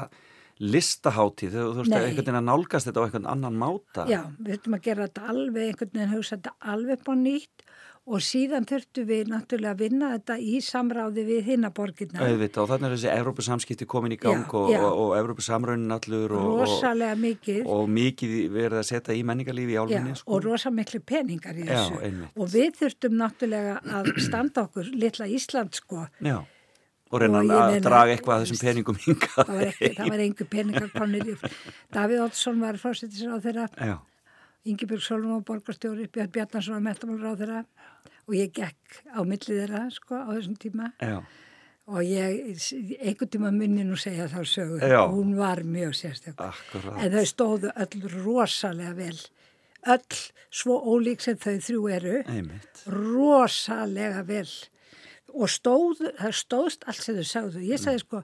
listaháttíð, þú veist að einhvern veginn að nálgast þetta á einhvern annan máta. Já, við þurftum að gera þetta alveg einhvern veginn hugsa þetta alveg upp á nýtt og síðan þurftum við náttúrulega að vinna þetta í samráði við hinnaborgirna Auðvitað og þannig er þessi Evrópusamskipti komin í gang Já, og, já. og, og Evrópusamraunin allur og, rosalega mikið og mikið verið að setja í menningarlífi í Já, álfinni. sko. og rosa miklu peningar í Já, þessu einmitt. og við þurftum náttúrulega að standa okkur litla Ísland sko Já, og reyna að draga eitthvað af þessum peningum hingað. það var, var engu peningar konir í Davíð Oddsson var fórsetisir á þeirra Já, Ingebjörg Solum var borgarstjóri Björn Bjarnarsson var metamálur á þeirra og ég gekk á milli þeirra sko á þessum tíma. Já, og ég, einhvern tíma munni nú segja þá sögu, Já. hún var mjög sérstök. Akkurat. en þau stóðu öll rosalega vel. Öll svo ólík sem þau þrjú eru. Einmitt. rosalega vel. Og stóð, það stóðst allt sem þau sagðu. Ég sagði sko,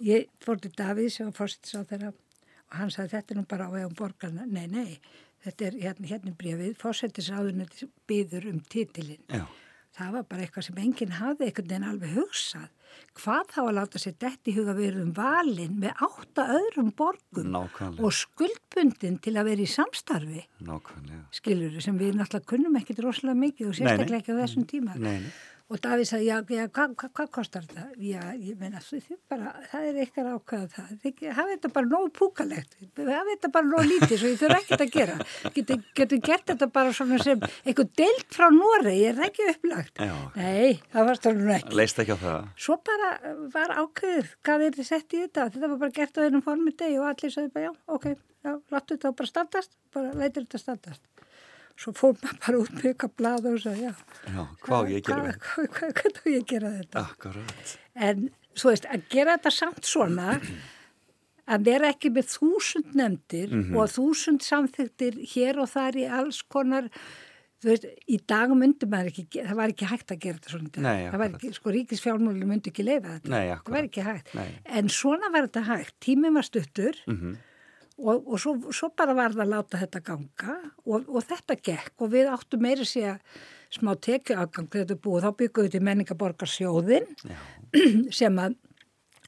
ég fór til Davíð sem var fórsettis á þeirra og hann sagði þetta er nú bara á vegum borgarna. Nei, nei, þetta er hérna, hérna brefið, fórsettis áðurinn byður um titilinn. Já, það var bara eitthvað sem enginn hafði einhvern veginn alveg hugsað. Hvað þá að láta sér dætt í huga við erum valin með átta öðrum borgum Nákvæmlega, og skuldbundin til að vera í samstarfi, nákvæmlega. skilur sem við náttúrulega kunnum ekkit rosalega mikið og sérstaklega ekki á þessum tíma. Nei, nei. Og Davíð sagði, já, já hvað hva, hva kostar þetta? Já, ég meina, það er eitthvað ákveða það. Þið hafið þetta bara nóg púkalegt, hafið þetta bara nóg lítið, svo ég þurfa ekkert að gera. Getur getu gert þetta bara svona sem eitthvað deilt frá Noregi, er það ekki upplagt? Já. Nei, það var stóðum ekki. Leist ekki á það? Svo bara var ákveðið hvað er þið sett í þetta. Þetta var bara gert á einum formi degi og allir sagði bara, já, ok, já, láttu þetta bara standast, bara leitur þetta standast. Svo fór maður bara út með eitthvað blað og sagði, já, hvað ég gera hvað, við? hvað, hvað, hvað á ég gera þetta? Akkurat. En svo veist, að gera þetta samt svona að vera ekki með þúsund nefndir Mhm. og þúsund samþyktir hér og þar í alls konar þú veist, í dag myndi maður ekki það var ekki hægt að gera þetta svona. Nei, það var akkurat. ekki, sko ríkisfjármálinu myndi ekki leifa þetta Nei, það var akkurat. ekki hægt Nei. en svona var þetta hægt, tíminn var stuttur Mhm. Og, og svo, svo bara var það að láta þetta ganga og, og þetta gekk og við áttum meiri sé að smá tekju afgang þetta búið, þá byggum við til menningaborgarsjóðin sem að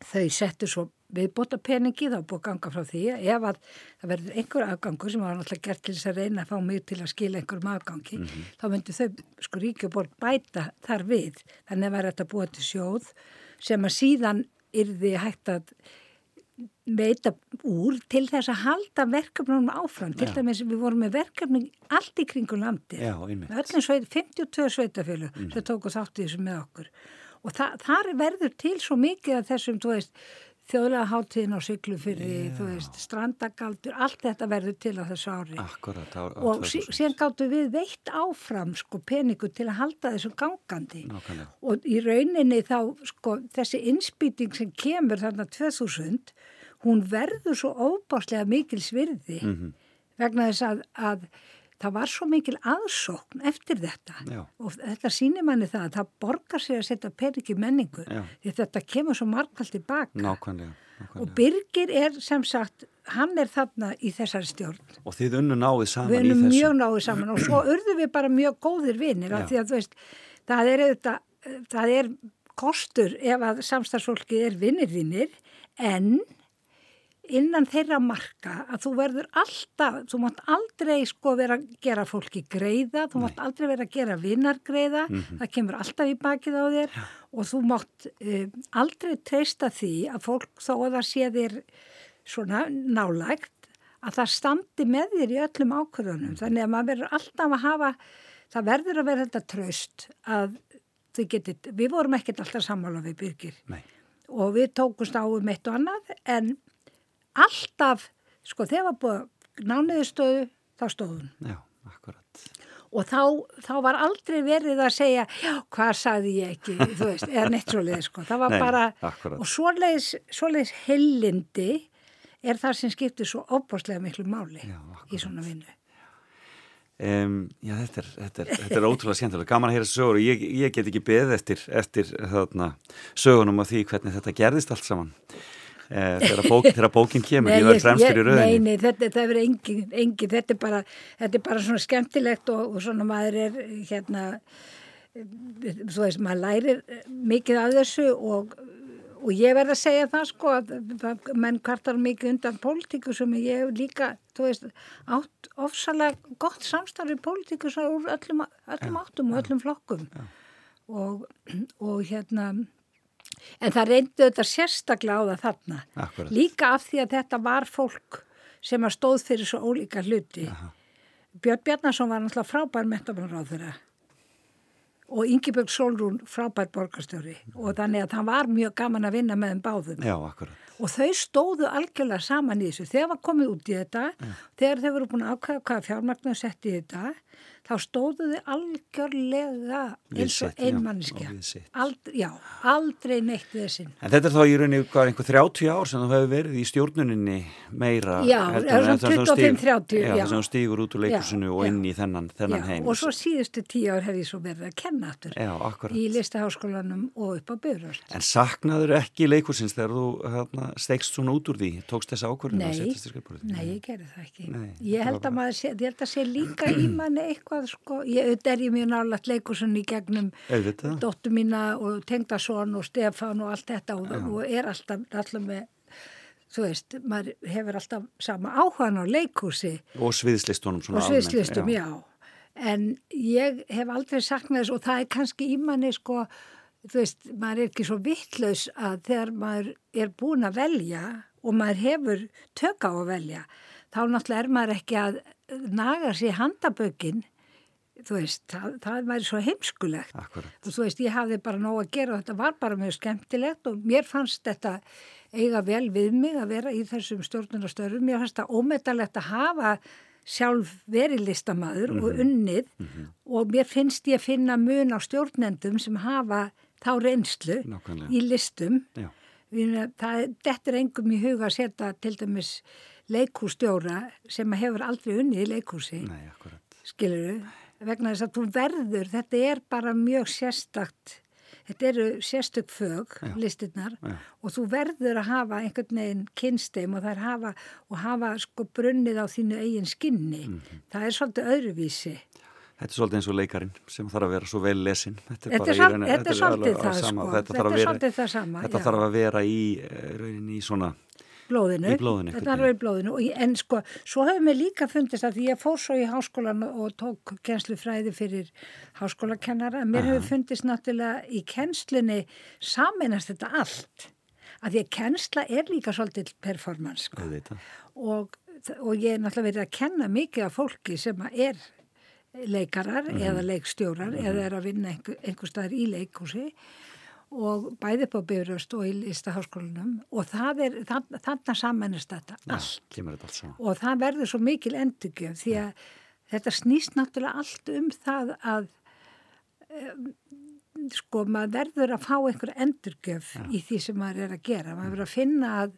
þau settu svo viðbóta peningi þá búið að ganga frá því ef að það verður einhver afgangur sem var náttúrulega gert til þess að reyna að fá mig til að skila einhverjum afgangi þá myndi þau sko ríkjuborg bæta þar við. Þannig að var þetta búið til sjóð sem að síðan yrði hægt að veita úr til þess að halda verkefnum áfram. Til dæmis við vorum með verkefni allt í kringum öllum sveit, 52 sveitafjölu sem tóku þátt í þessu með okkur. Og þa þar verður til svo mikið af þessum, þú veist, þjóðlega hátíðin á Siglufyrði, þú veist, strandagaldur, allt þetta verður til á þessu ári. Akkurat. Á, á og 2000. sí- síðan gáttu við veitt áfram sko peningu til að halda þessu gangandi. Nákvæmlega. og í rauninni þá sko þessi innspýting sem kemur þarna 2000 hún verður svo óbáslega mikil svirði Mhm. vegna þess að, að það var svo mikil aðsókn eftir þetta Já. og þetta sýnir manni það að það borgar sér að setja í menningu Já. því þetta kemur svo margkvælt tilbaka Nákvæmlega. og nákvæmlega. Birgir er sem sagt hann er þarna í þessari stjórn Og þið unnu náið saman við þessu. mjög náðu saman og svo urðum við bara mjög góðir vinnir af því að þú veist, það er auðvitað, það er kostur ef að samstagsfólki er vinnir þínir en innan þeirra marka að þú verður alltaf, þú mátt aldrei sko vera að gera fólki greiða, þú mátt aldrei vera að gera vinnargreiða, það kemur alltaf í bakið á þér Já. og þú mátt uh, aldrei treysta því að fólk þó að það sé þér svona nálægt að það standi með þér í öllum ákvörðunum. Þannig að maður verður alltaf að hafa, það verður að vera þetta tröst að þið getið, við vorum ekkert alltaf sammála við byrgir Nei. og við tókumst á um eitt og annað en alltaf, sko þegar var búið nániðu stöðu, þá stóðun. Já, akkurat. Og þá, þá var aldrei verið að segja, já, hvað sagði ég ekki, þú veist, eða neitt svoleiðis, sko. Það var Nei, bara, akkúrat. og svoleiðis, svoleiðis heillindi er það sem skiptir svo óbáslega miklu máli Já, í svona vinnu. Um, já, þetta er, þetta, er, þetta er ótrúlega skemmtilega. Gaman að heyra sögur og ég, ég get ekki beðið eftir, eftir þarna, sögunum af því hvernig þetta gerðist allt saman. Eh, þegar, bók, þegar bókin kemur, ég verð fremstur í rauðinni. Nei, nei, þetta, þetta er engin, engin, þetta er bara, þetta er bara svona skemmtilegt og, og svona maður er hérna, þú veist, maður lærir mikið af þessu og, og ég verð að segja það sko að það- menn kvartar mikið undan pólitíku sem ég hef líka, þú veist, átt ofsalega gott samstarfi pólitíku sem úr öllum, öllum áttum og öllum flokkum og, og hérna, en það reyndi þetta sérstaklega á það þarna. Akkurat. Líka af því að þetta var fólk sem að stóð fyrir svo ólíka hluti. Björn Bjarnason var náttúrulega frábær metabanráð þeirra og Ingibjörg Solrún frábær borgarstjóri og þannig að það var mjög gaman að vinna með þeim báðum. Já, akkurat. Og þau stóðu algjörlega saman í þessu. Þegar var komið út í þetta, þegar þau voru búin að ákvæða hvaða fjármagnu sett í þetta, þá stóðu þau algjörlega eins og sitt. Aldrei, já, aldrei neitt við þessinn. En þetta er þá í rauninni einhver 30 ár sem þú hefur verið í stjórnuninni meira. Já, eða en svona þess að þú stíg- 25-30, Já, já. þess að þú stígur út úr leikursinu og inn í þennan, þennan heim. og svo síðustu tíu ár hef ég svo verið að kenna aftur Já, akkurat. í listaháskólanum og upp á Bifröst. En saknaður ekki leikursins þegar þú hérna, stegst svona út úr því, tókst þessa ákvörðin að í skrifborðið? nei, ég gerði það ekki. Nei, ég, held að held að sé líka í manni eitthvað sko, ég, þetta er ég mjög nálægt leikursunni í gegnum dóttu mína og tengdason og Stefán og allt þetta og, og er alltaf, alltaf með þú veist, maður hefur alltaf sama áhugan á leikhúsi. Og sviðslistunum svona og sviðslistum, já. En ég hef aldrei saknað þess og það er kannski í manni sko, þú veist, maður er ekki svo vittlaus að þegar maður er búin að velja og maður hefur tök á að velja, þá náttúrulega er maður ekki að naga sér handabökin, þú veist, það, það væri svo heimskulegt. Akkurat. Og þú veist, ég hafði bara nóg að gera og þetta var bara mjög skemmtilegt og mér fannst þetta eiga vel við mig að vera í þessum stjórnunarstörfum. Mér fannst það ómetalegt að hafa sjálf verið listamaður og unnið og mér finnst ég að finna mun á stjórnendum sem hafa þá reynslu Nákvæmlega. í listum. Það dettur engum í huga að setja til dæmis leikústjóra sem hefur aldrei unnið í leikúsi Nei, akkurat. skilur vegna þess að þú verður, þetta er bara mjög sérstakt, þetta eru sérstök fög, listinnar Já. og þú verður að hafa einhvern veginn kynsteim og það er hafa og hafa sko brunnið á þínu eigin skinni, Mhm. það er svolítið öðruvísi. Þetta er svolítið eins og leikarinn sem þarf að vera svo vel lesin. Þetta er er svolítið það, sama. Þetta, Þetta þarf að vera, svolítið það sama, Þetta já. þarf að vera í eh, rauninni í svona, blóðinu, blóðinu, þetta er í blóðinu. Ég- en sko, svo hefur mér líka fundist að því ég fór svo í háskólan og tók kennslufræði fyrir háskólakennara, mér hefur fundist náttúrulega í kennslunni saminast þetta allt. Að því að kennsla er líka svolítið performance sko. og, og ég er náttúrulega verið að kenna mikið af fólki sem er leikarar eða leikstjórar eða er að vinna einhver, einhver staðar í leikhúsi og bæði upp á Bifröst og í listaháskólanum og er, þann, þannig samanist þetta þetta allt og það verður svo mikil endurgjöf því að þetta snýst náttúrulega allt um það að um, sko maður verður að fá einhver endurgjöf í því sem maður er að gera. Maður verður að finna að,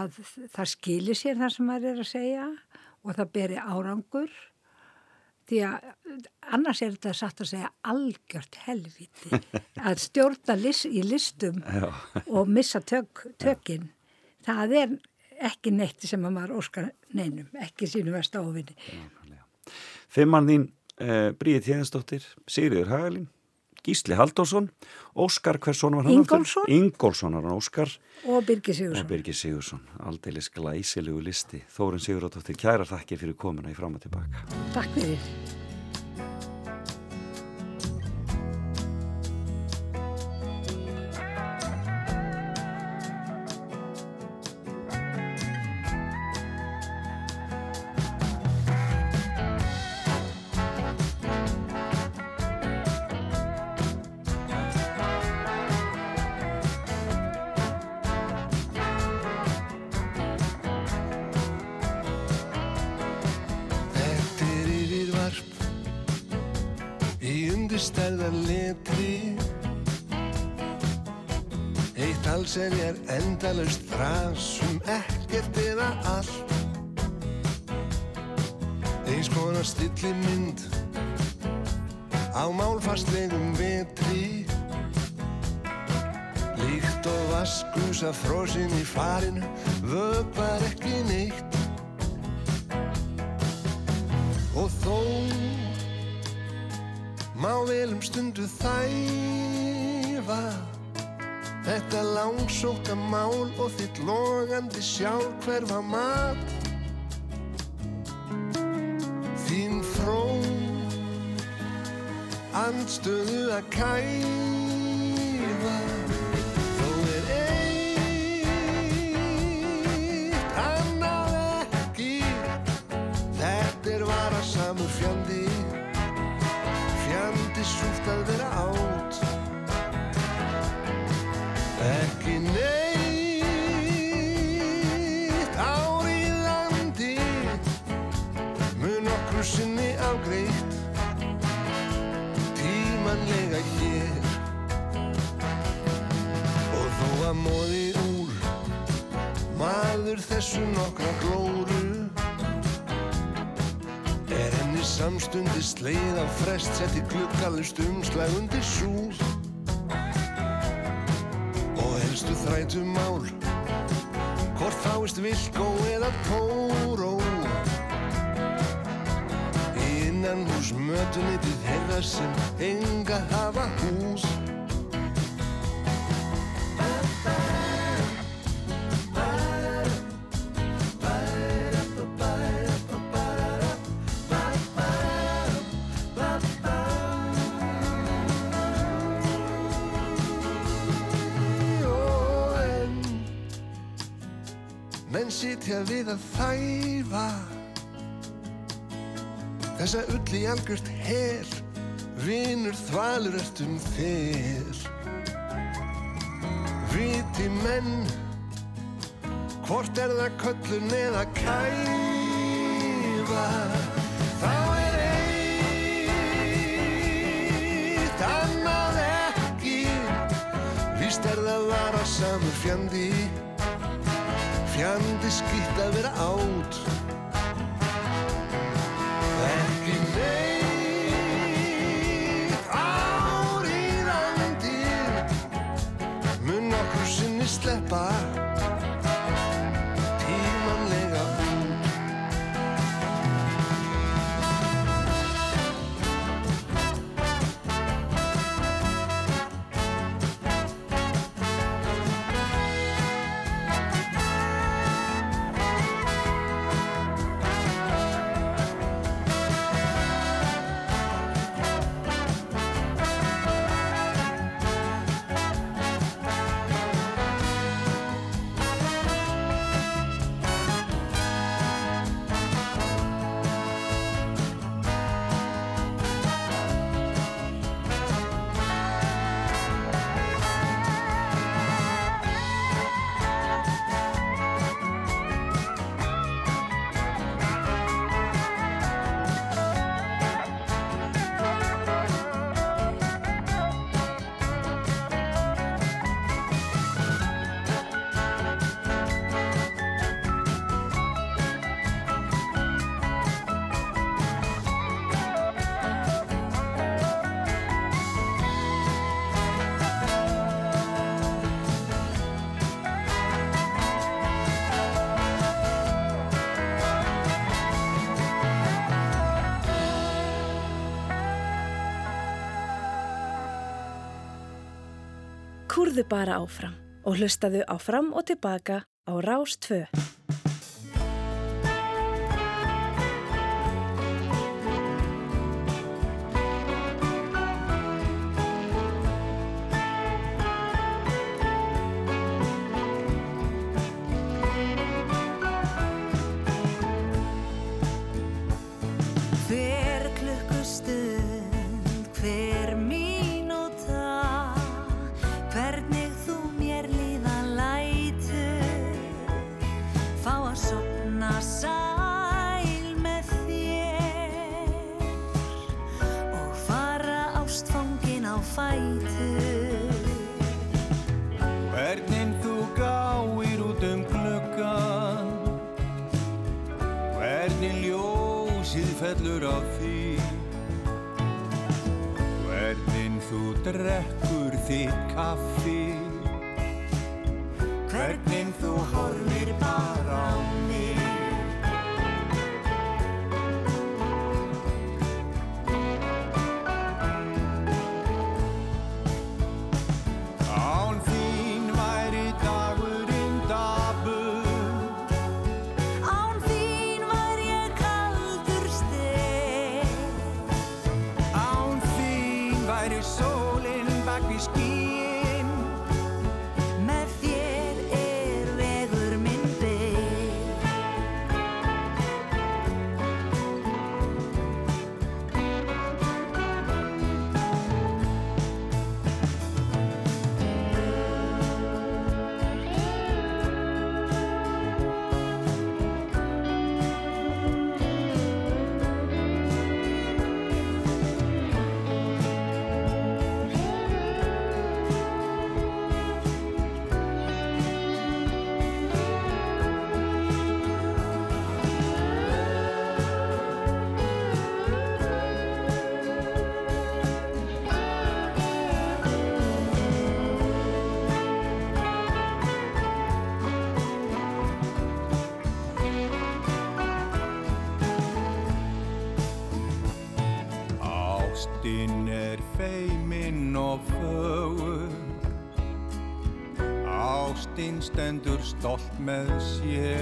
að það skilir sér það sem maður er að segja og það beri árangur því að annars er þetta satt að segja algjört helviti að stjórna lis, í listum Já. og missa tök, tökin. Það er ekki neitt sem að maður óskar neinum, ekki sínu versta óvinni Fimmann þín, uh, Bríði Tjeðinsdóttir, Sigriður Hagalín, Gísli Halldórsson, Óskar, hvers son var hann? Ingólfsson. Ingólfsson var hann, Óskar og Birgir og Sigursson Birgir Sigursson. Aldeilis glæsilegu listi. Þórun Sigurðardóttir, kæra þakki fyrir komuna í fram og tilbaka. Takk fyrir Setti gluggalust umslag undir súð Og helstu þrætu mál Hvort fáist vilkó eða tóró. Í innan hús mötunitið þeirra sem enga hafa hús sitja við að þæfa. Þessa ull í algjört hel vinur þvalur ertum þér viti menn hvort er það köllun eða kæfa? Þá er eitt annað ekki víst er það vara samur fjandi fjandi skýtt að vera átt bara áfram og hlustaðu á fram og tilbaka á Rás fætur. Hvernig þú gáir út um gluggan Hvernig ljósið fellur á því Hvernig þú drekkur þitt kaffi. Hvernig þú horfir með sér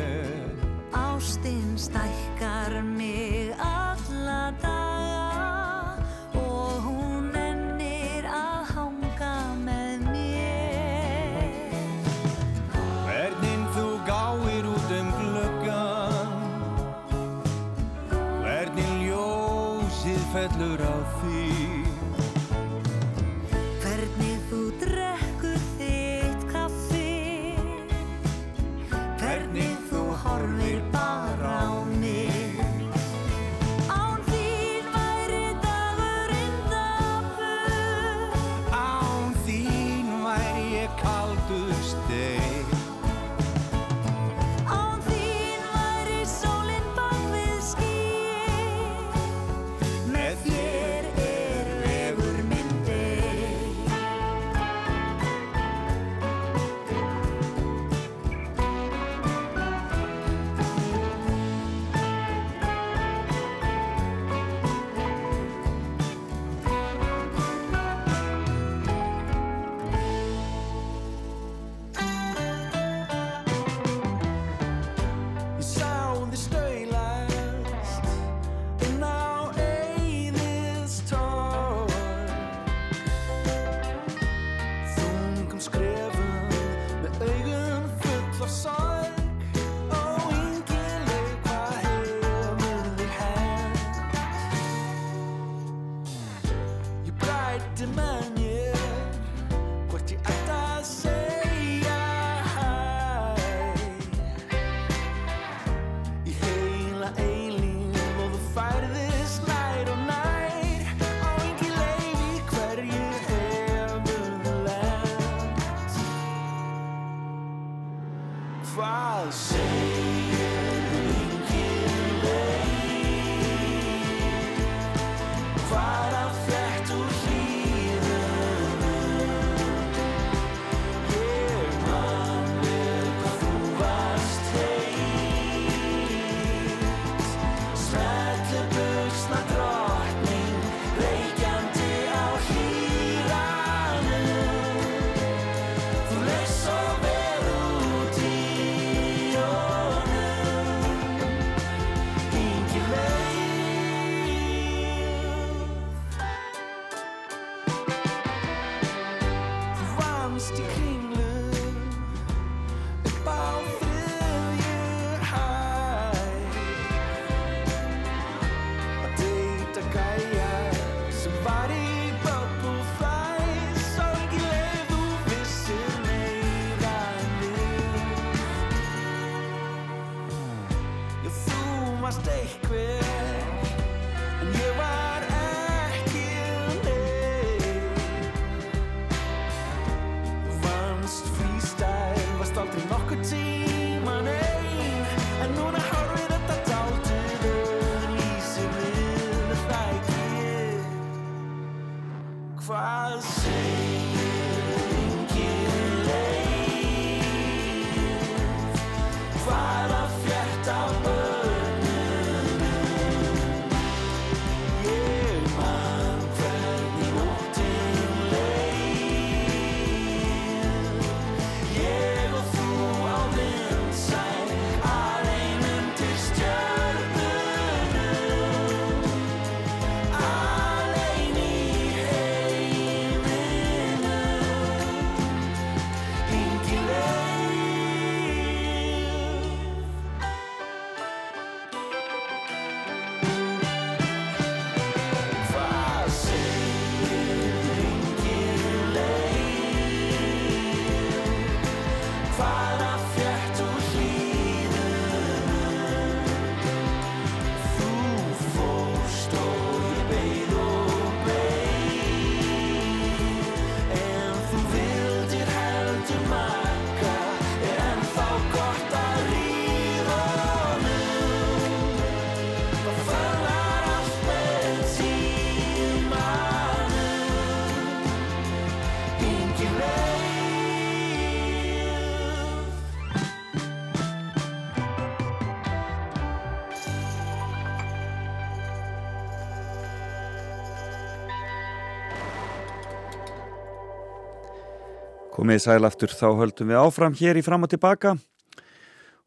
Komið sæl aftur, þá höldum við áfram hér í fram og tilbaka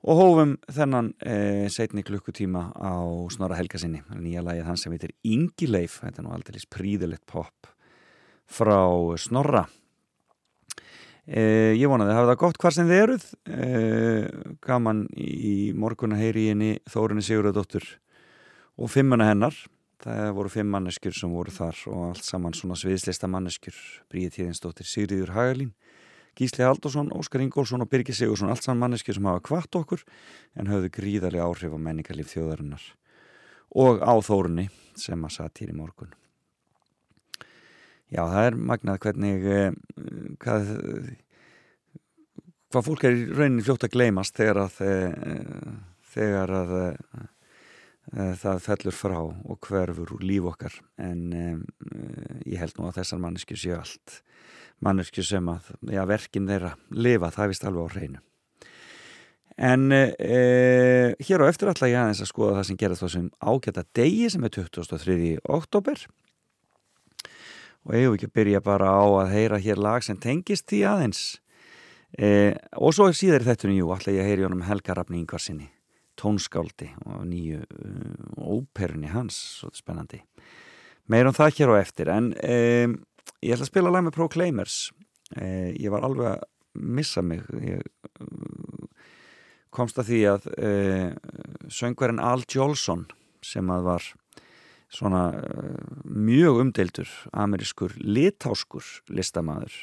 og hófum þennan e, setni klukkutíma á Snorra Helgasinni, nýja lagið hans sem heitir Ingileif, þetta er nú aldrei príðilegt pop frá Snorra. E, ég vonaði að hafa það gott hvar sem þið eruð, e, gaman í morgun að heyri í henni Þórinni Sigurðardóttur og fimmuna hennar, það voru fimm manneskjur sem voru þar og allt saman svona sviðslista manneskjur, Bríði Tíðinsdóttir, Sigriður Hagalín, Gísli Haldursson, Óskar Ingólfsson og Birgir Sigursson allt saman manneskjur sem hafa kvart okkur en höfðu gríðarlega áhrif á menningarlíf þjóðarinnar og á þórunni sem að satt hér í morgun. Já, það er magnað hvernig eh, hvað, hvað fólk er í rauninni fljótt að gleymast þegar að eh, þegar að eh, það fellur frá og hverfur úr líf okkar. En ég held nú að þessar manneskjur séu allt mannesku sem að já, verkin þeirra lifa, það er vist alveg á hreinu. En e, hér á eftir alltaf ég aðeins að skoða það sem gerast þessum ágæta degi sem er 23. oktober og eigum ekki að byrja bara á að heyra hér lag sem tengist því aðeins? E, og svo er síðar þetta nýju alltaf ég heyri honum Helga Rafni Ingvarsinni tónskáldi og nýju uh, óperunni hans, svo spennandi. Meirum það hér á eftir en e, Ég ætla að spila lag með Proclaimers eh, ég var alveg að missa mig. Ég uh, komst að því að eh, söngverðin Al Jolson sem að var svona uh, mjög umdeildur amerískur litáskur listamæður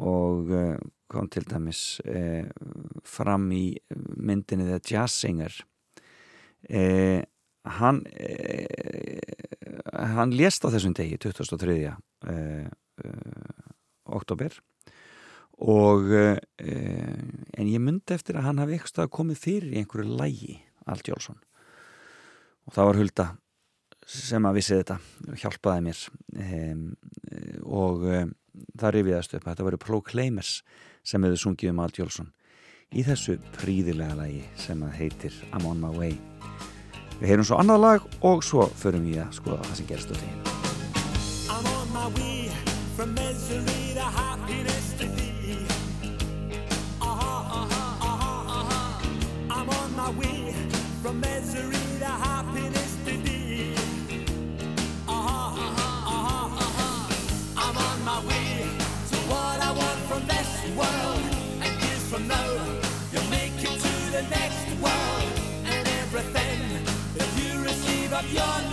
og uh, kom til dæmis eh, fram í myndinni The Jazz Singer. Eh, hann hann lést á þessum degi 2003. Uh, uh, oktober og uh, en ég myndi eftir að hann hafi eitthvað komið fyrir í einhverju lægi Allt Jólsson og það var Hulda sem að vissi þetta hjálpaði mér og það rifiðast upp að þetta voru Proclaimers sem hefðu sungið um Allt Jólsson í þessu príðilega lægi sem að heitir I'm on my way Við heyrum svo annað lag og svo förum við að skoða það sem gerst á teginu. your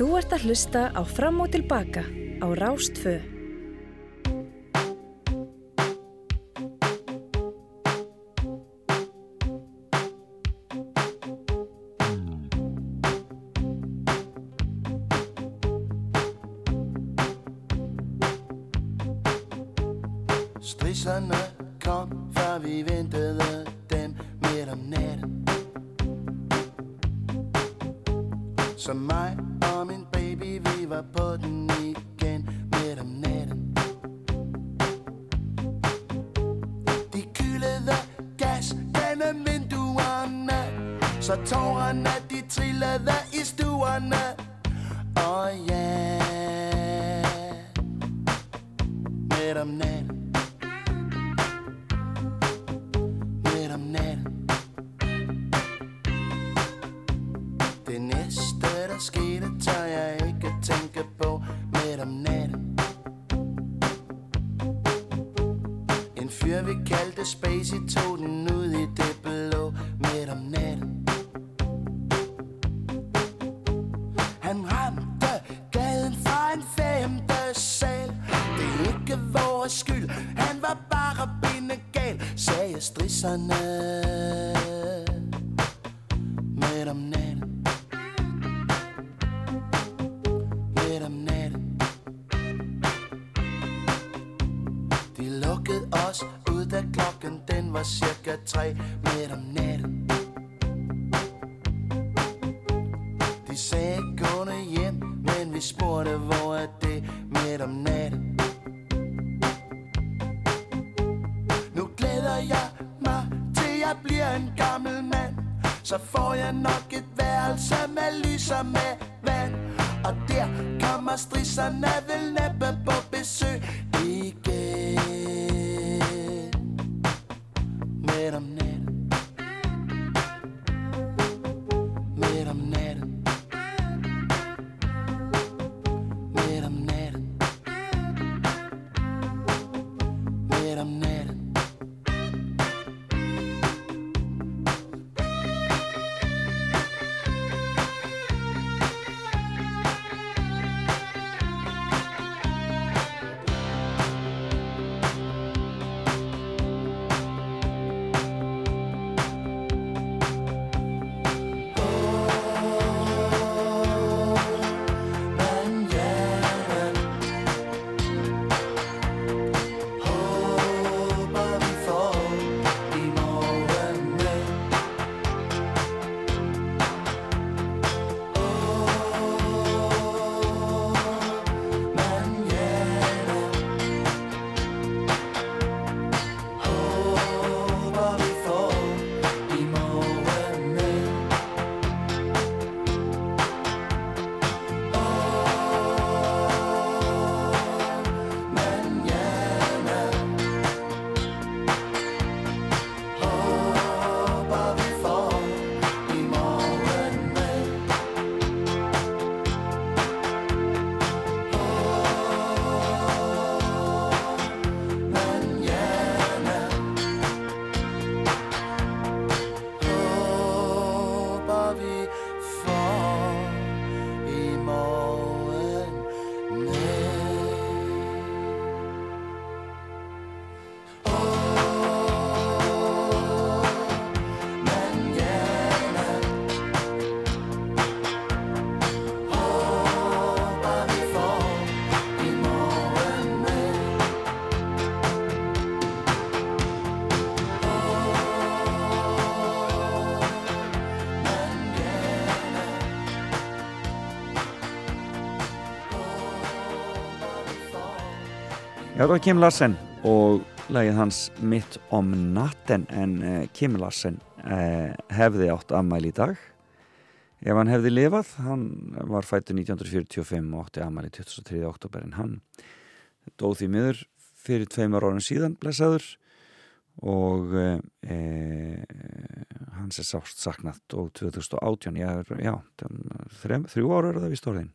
Þú ert að hlusta á Fram og Tilbaka á Rástfö. En fyr vi kaldte Spacey tog den ud i det blå Midt om natten. Han ramte gaden fra en femte sal Det er ikke vores skyld. Han var bare bindegal Sagde strisserne. Já, það var Kim Larsen og lagið hans Mitt om natten en uh, Kim Larsen uh, hefði átt ammæli í dag ef hann hefði lifað hann var fættur 1945 og átti ammæli 23. oktober en hann dóð því miður fyrir tveimur árun síðan blessaður og uh, uh, hans er sást saknað og 2018 já, já þrjú ára er það við stórðin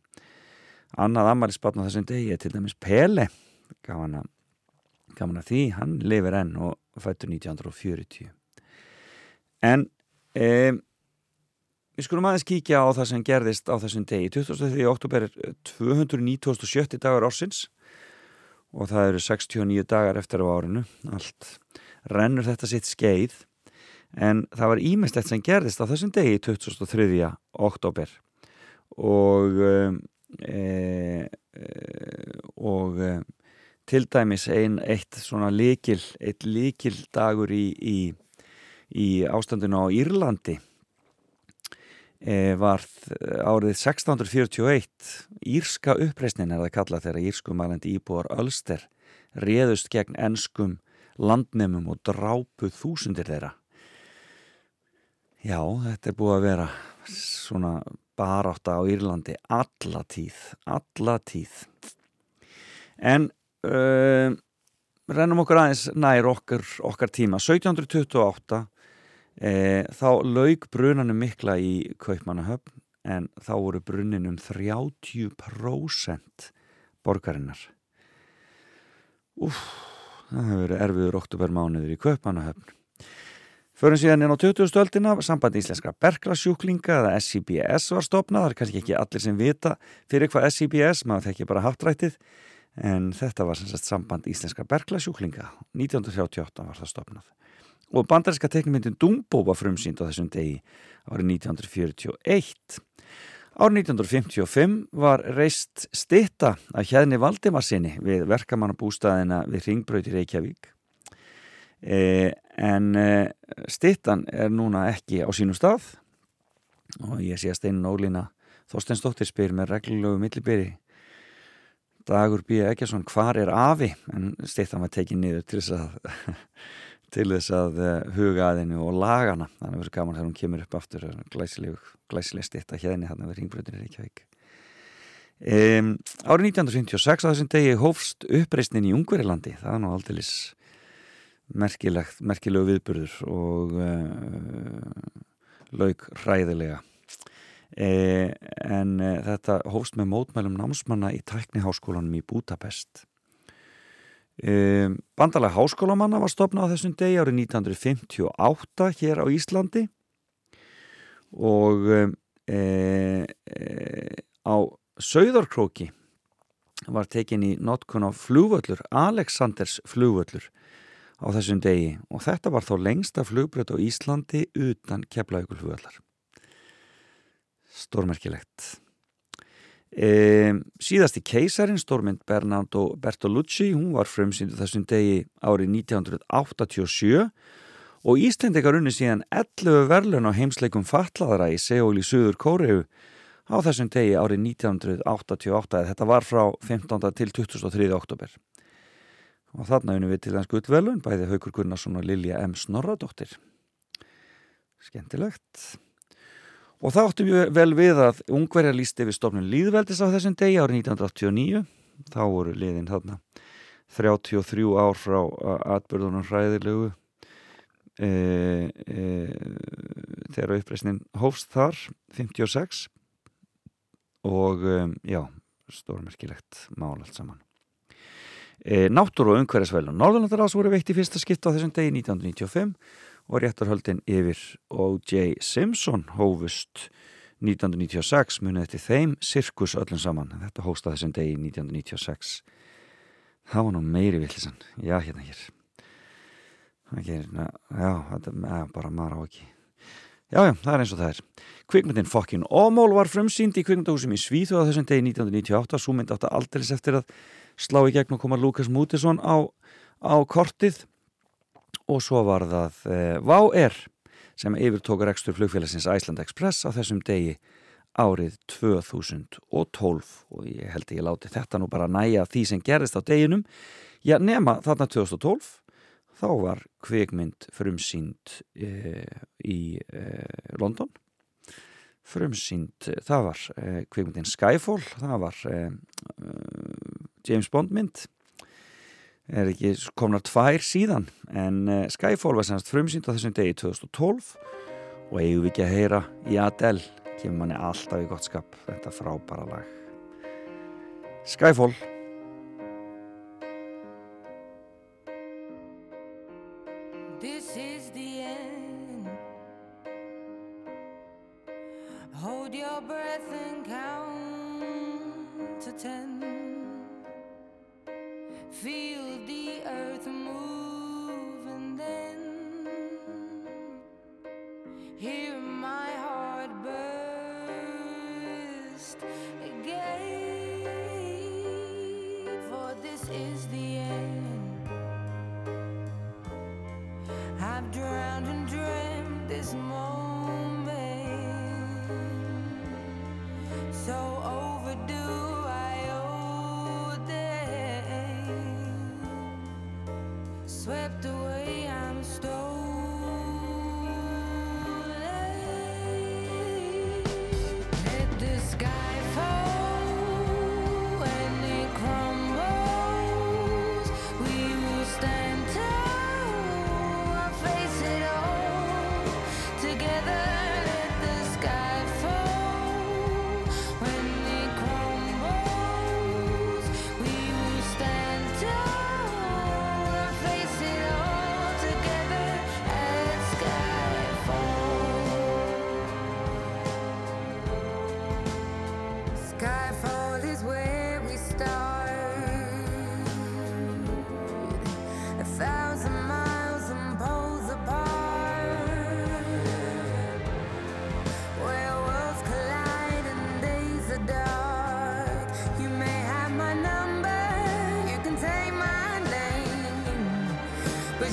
annað ammælisbarn á þessum degi er til dæmis Pele gaman að, gaman að því hann lifir enn og fættur 1940 en e, við skulum aðeins kíkja á það sem gerðist á þessum degi 23. oktober er 297. dagar ársins og það eru 69 dagar eftir á árinu allt rennur þetta sitt skeið en það var ímestlegt sem gerðist á þessum degi 23. oktober og e, e, og til dæmis ein, eitt svona líkil eitt líkil dagur í, í, í ástandinu á Írlandi e, var árið 1641 Írska uppreisnin er það kalla þegar írskumælandi íbúar Ölster réðust gegn enskum landnemum og drápu þúsundir þeirra. Já, þetta er búið að vera svona barátta á Írlandi alla tíð, alla tíð. En uh, rennum okkur aðeins nær okkar, okkar tíma 1728 E, þá laug brunanum mikla í Kaupmannahöfn en þá voru brunin um 30% borgarinnar. Úf, það hefur verið erfiður oktobermánuður í Kaupmannahöfn. Förum síðan inn á 20. stöldina, samband íslenska berglasjúklinga eða SCBS var stopnað, það er kannski ekki allir sem vita fyrir hvað SCBS, maður þekki bara hattrættið, en þetta var sagt samband íslenska berglasjúklinga, 1938 var það stopnað og bandarinska teknimyndin Dumbo var frumsýnd á þessum degi árið 1941. Árið 1955 var reist stitta af hérni Valdimarsinni við verkamannabústæðina við Ringbröð í Reykjavík. E, en e, stittan er núna ekki á sínu stað og ég sé að Steinin Ólína Þorsteinsdóttir spyr með reglulegu millibyrji Dagur B. Eggersson, hvar er afi? En stittan var tekið niður til þess að til þess að huga að henni og lagana þannig að verður gaman þegar hún kemur upp aftur glæsileg stitta hérna hérna við ringbröðinni Reykjavík um, Árið 1956 á þessum degi hófst uppreisnin í Ungverilandi það er nú aldrei merkilegt, merkilegu viðburður og uh, laug hræðilega uh, en uh, þetta hófst með mótmælum námsmanna í tækniháskólanum í Budapest Um, Bandalag háskólamanna var stopnað á þessum degi árið 1958 hér á Íslandi. Og e, e, á Söðarkróki var tekin í notkun á flugvöllur, Aleksanders flugvöllur á þessum degi. Og þetta var þá lengsta flugbröð á Íslandi utan keflaugulfugvallar Stórmerkilegt E, síðasti keisarin, stórmynd Bernardo Bertolucci, hún var frumsýndu þessum degi árið 1987 og Íslendikar unni síðan 11 verðlun á heimsleikum fatlaðara í Seúl í Suður Kóriðu á þessum degi árið 1988 þetta var frá 15. til 23. oktober og þarna unni við til þess gullverðlun bæði Haugur Gunnarsson og Lilja M. Snorradóttir skemmtilegt Og það áttum við vel við að ungverja lísti við stofnun líðveldis á þessum degi árið 1989. Þá voru liðin þarna 33 ár frá atbyrðunum hræðilegu e, e, þegar uppreysnin hófst þar 56 og e, já, stórmerkilegt mál allt saman. E, náttúru og umhverjasvelun Norðurlandarás voru veitt í fyrsta skipt á þessum degi 1995 og réttarhöldin yfir O.J. Simpson hófust 1996 munið eftir þeim sirkus öllum saman. Þetta hósta þessum degi 1996 það var nú meiri villisann já hérna hér. Það gerir, já, þetta er bara maður á ekki. Já, já, það er eins og það er. Kvikmyndin Fokkin Ómól var frumsýnd í kvikmyndahúsum í Svíþjóða þessum degi 1998 svo myndi átt að aldrei eftir að slá í gegn og koma Lukas Mútisson á, á kortið og svo var það eh, Vá er sem yfirtók rekstur flugfélagsins Iceland Express á þessum degi árið 2012 og ég held að ég láti þetta nú bara næja því sem gerist á deginum. Já nema þarna 2012 þá var kvikmynd frumsýnd e, í e, London. Frumsýnd, það var e, kvikmyndin Skyfall, það var James Bond mynd er ekki komnar tvær síðan en uh, Skyfall var semst frumsýnd á þessum degi 2012 og eigum við ekki að heyra í Adele. Kemur manni alltaf í gott skap þetta frábæra lag. Skyfall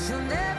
you'll never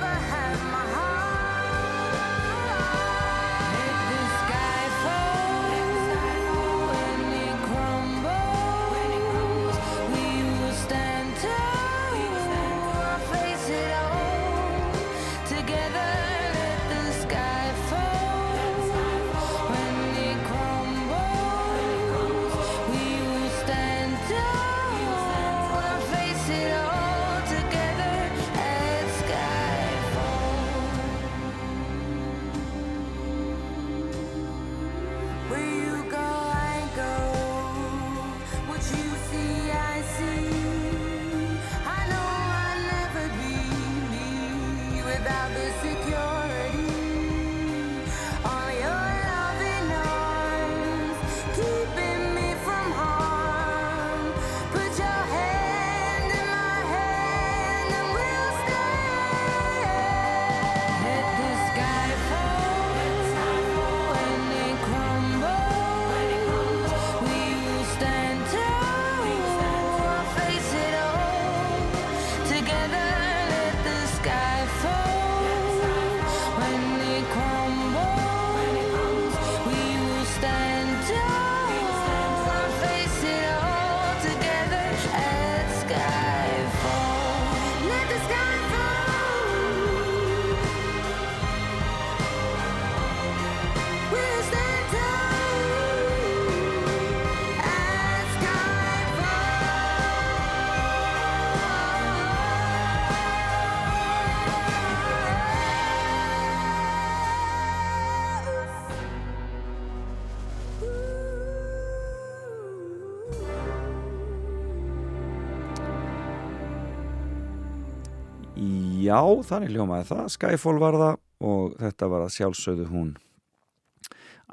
Já, þannig ljómaði það, Skyfall var það og þetta var að sjálfsögðu hún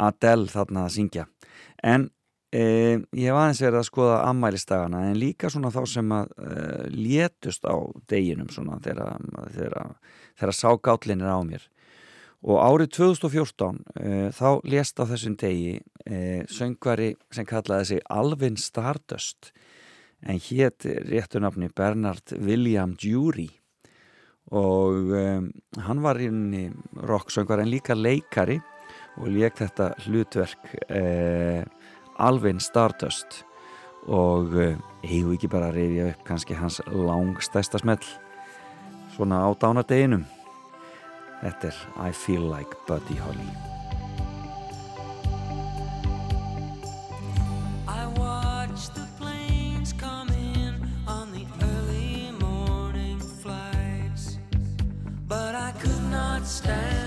Adele þarna að syngja. En eh, ég var aðeins verið að skoða ammælistagana en líka svona þá sem að eh, létust á deginum svona þegar ságátlinir á mér. Og árið 2014 eh, þá lést á þessum degi e, söngvari sem kallaði sig Alvin Stardust en hétt réttu nafni Bernard William Jury og um, hann var í rauninni rocksöngar en líka leikari og leik þetta hlutverk eh, Alvin Stardust. Og eh, hefur ekki bara að reyðja upp kannski hans langstæsta smell svona á dánadeginum Þetta er I Feel Like Buddy Holly. stand.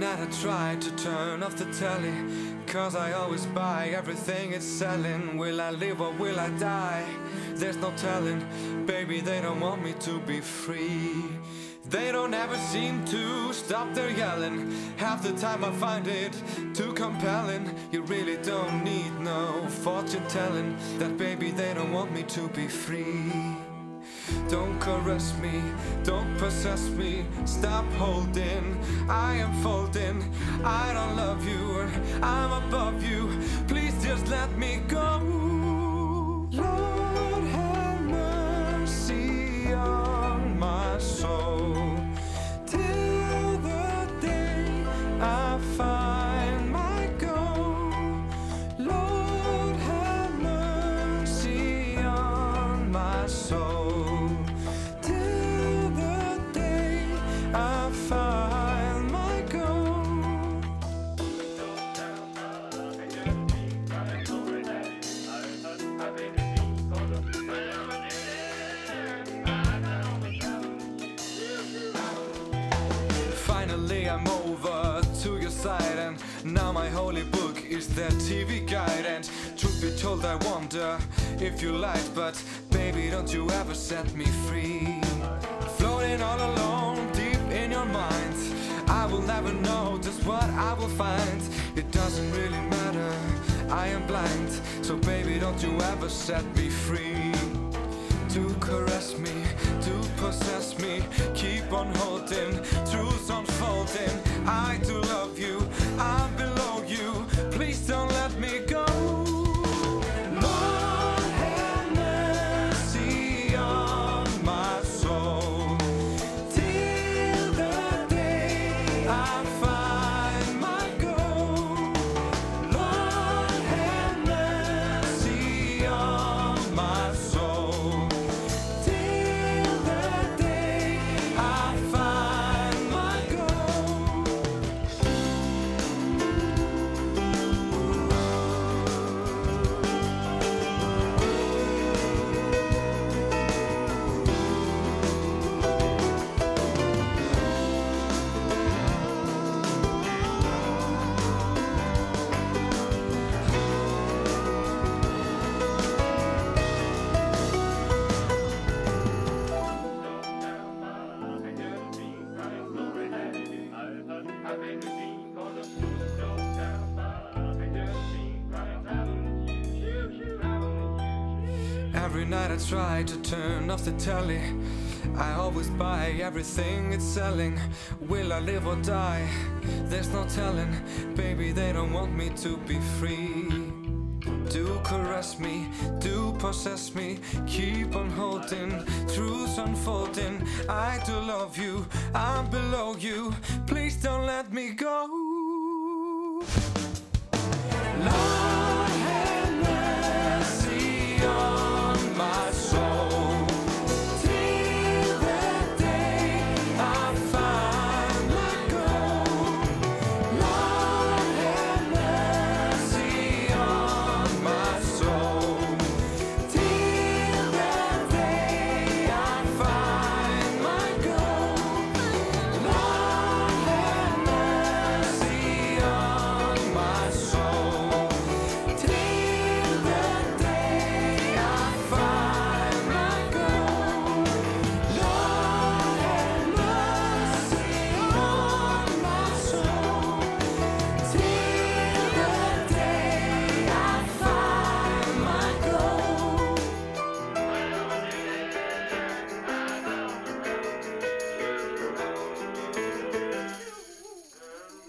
Night I try to turn off the telly Cause I always buy everything it's selling. Will I live or will I die? There's no telling. Baby, they don't want me to be free. They don't ever seem to stop their yelling. Half the time I find it too compelling. You really don't need no fortune telling That baby, they don't want me to be free don't caress me, don't possess me, stop holding. I am folding, I don't love you, I'm above you. Please just let me go. Told, I wonder if you lied, but baby, don't you ever set me free. Floating all alone, deep in your mind, I will never know just what I will find. It doesn't really matter, I am blind, so baby, don't you ever set me free to caress me, to possess me. Keep on holding, the telly. I always buy everything it's selling. Will I live or die? There's no telling. Baby, they don't want me to be free. Do caress me, do possess me, keep on holding, truths unfolding. I do love you, I'm below you. Please don't let me go.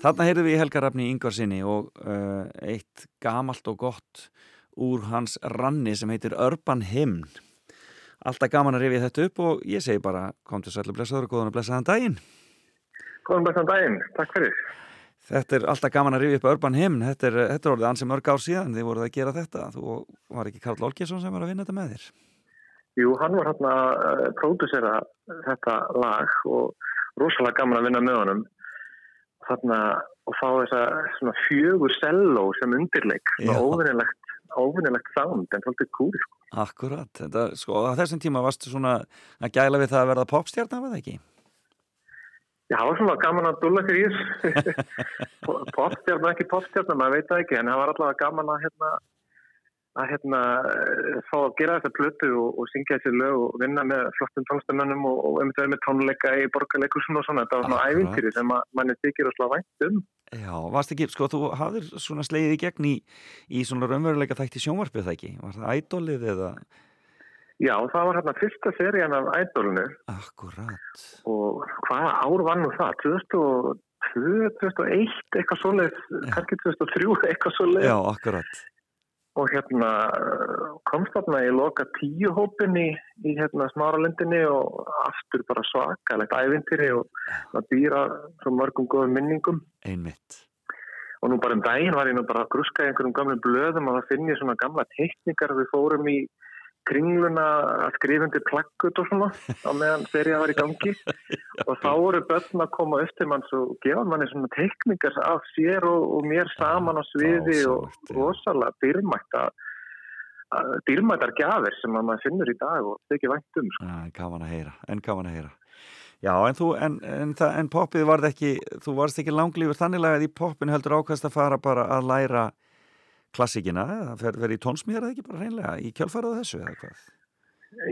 Þarna heyrðum við í Helga Rafni Ingvarsinni og uh, eitt gamalt og gott úr hans ranni sem heitir Urban Hymn. Alltaf gaman að rifja þetta upp og ég segi bara kom til sællu blessaður og góðan að blessaðan daginn. Góðan blessaðan daginn, takk fyrir. Þetta er alltaf gaman að rifja upp Urban Hymn. Þetta er, þetta er orðið ansi mörg ár síðan þið voruð að gera þetta. Þú var ekki Karl Olgesson sem var að vinna þetta með þér. Jú, hann var hérna að pródusera þetta lag og rosalega gaman að vinna með honum. Þarna og fá þessa svona fjögur selló sem undirleik, óvinnilegt, óvinnilegt sound en svolítið kúl. Sko. Akkurat. Þetta, sko, á þessum tíma varstu svona að gæla við það að verða popstjarnar, var það ekki? Já, það var svona gaman að dúlla sér í þess. popstjarn, ekki popstjarn, maður veit það ekki, en það var allavega gaman að hérna, að hérna, fá að gera þetta plötu og, og syngja þessi lög og vinna með flottum tónstamönnum og, og einmitt verið með tónleika í borgarleikusum og svona. Þetta var svona ævintýri sem að manni þykir að slá vænt um. Já, varst ekki, sko, þú hafðir svona slegið í gegn í, í svona raunveruleika þætti sjónvarpið það ekki? Var það ædolið eða? Já, það var hérna fyrsta serían af ædolinu Akkurat. og hvaða ár var nú það? 2002, 2001, eitthvað svoleiðis, kannski 2003, eitthvað svoleiðis. Já, akkurat. Og hérna komst þarna í loka tíu hópin í, hérna smáralindinni og aftur bara svakalegt ævintýri og það býra svo mörgum góðum minningum Einmitt. og nú bara um daginn var ég nú bara að gruska í einhverjum gamlum blöðum og það finn ég svona gamla teikningar við fórum í kringluna að skrifundi plakkut og svona á meðan serið var í gangi og þá voru börn að koma eftir manns og gefa manni svona teikningar af sér og, og mér saman á sviði og rosalega dýrmætt að að dýrmættar gjafir sem að maður finnur í dag og þykir vænt um sko. Já, gaman að heyra, en gaman að heyra. Já, en þú, en, en, það, en poppið varð ekki, þú varst ekki langlífur þannig að í poppinu heldur ákvæmst að fara bara að læra klassikina, það fer, fer í tónsmíðar eða ekki bara reynlega í kjálfærað þessu eða hvað?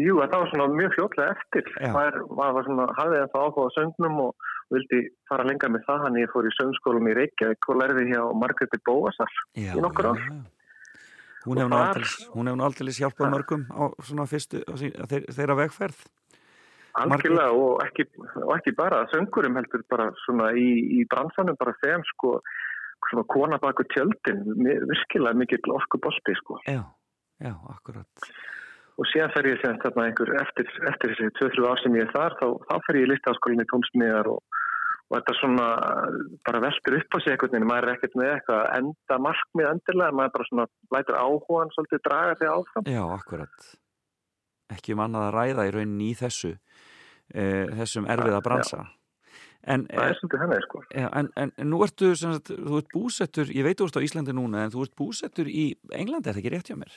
Jú, það var svona mjög fljótlega eftir. Maður var svona, hafði það áhuga á söngnum og vildi fara lengra með það. Hann ég fór í söngskólum í Reykjavík og lærði hjá Margreði Bóasar Já, í nokkur ár. Hún hefur nú aldeilis hjálpað mörgum á svona fyrstu, á þeir, þeirra vegferð. Algjörlega og ekki, og ekki bara söngurum heldur bara svona í, í bransanum bara þeim sko svona kona baku tjöldin, virkilega mikill orkubolti sko. Já, já, akkurat. Og síðan fer ég sem þarna einhver eftir, eftir þessi 2-3 ár sem ég er þar, þá, þá fer ég í listaháskólinni í tónsmiðar og, og þetta svona bara veltur upp á sig einhvern veginn, maður er ekkert með eitthvað enda markmið endilega, maður bara svona lætur áhugan svolítið draga sig áfram. Já, akkurat. Ekki um annað að ræða í rauninni í þessu, e, þessum erfiða bransa. En, Það er svolítið henni, sko. En, en, en nú ertu, sagt, þú ert búsettur, ég veit ert á Íslandi núna, en þú ert búsettur í Englandi, er það ekki rétt hjá mér?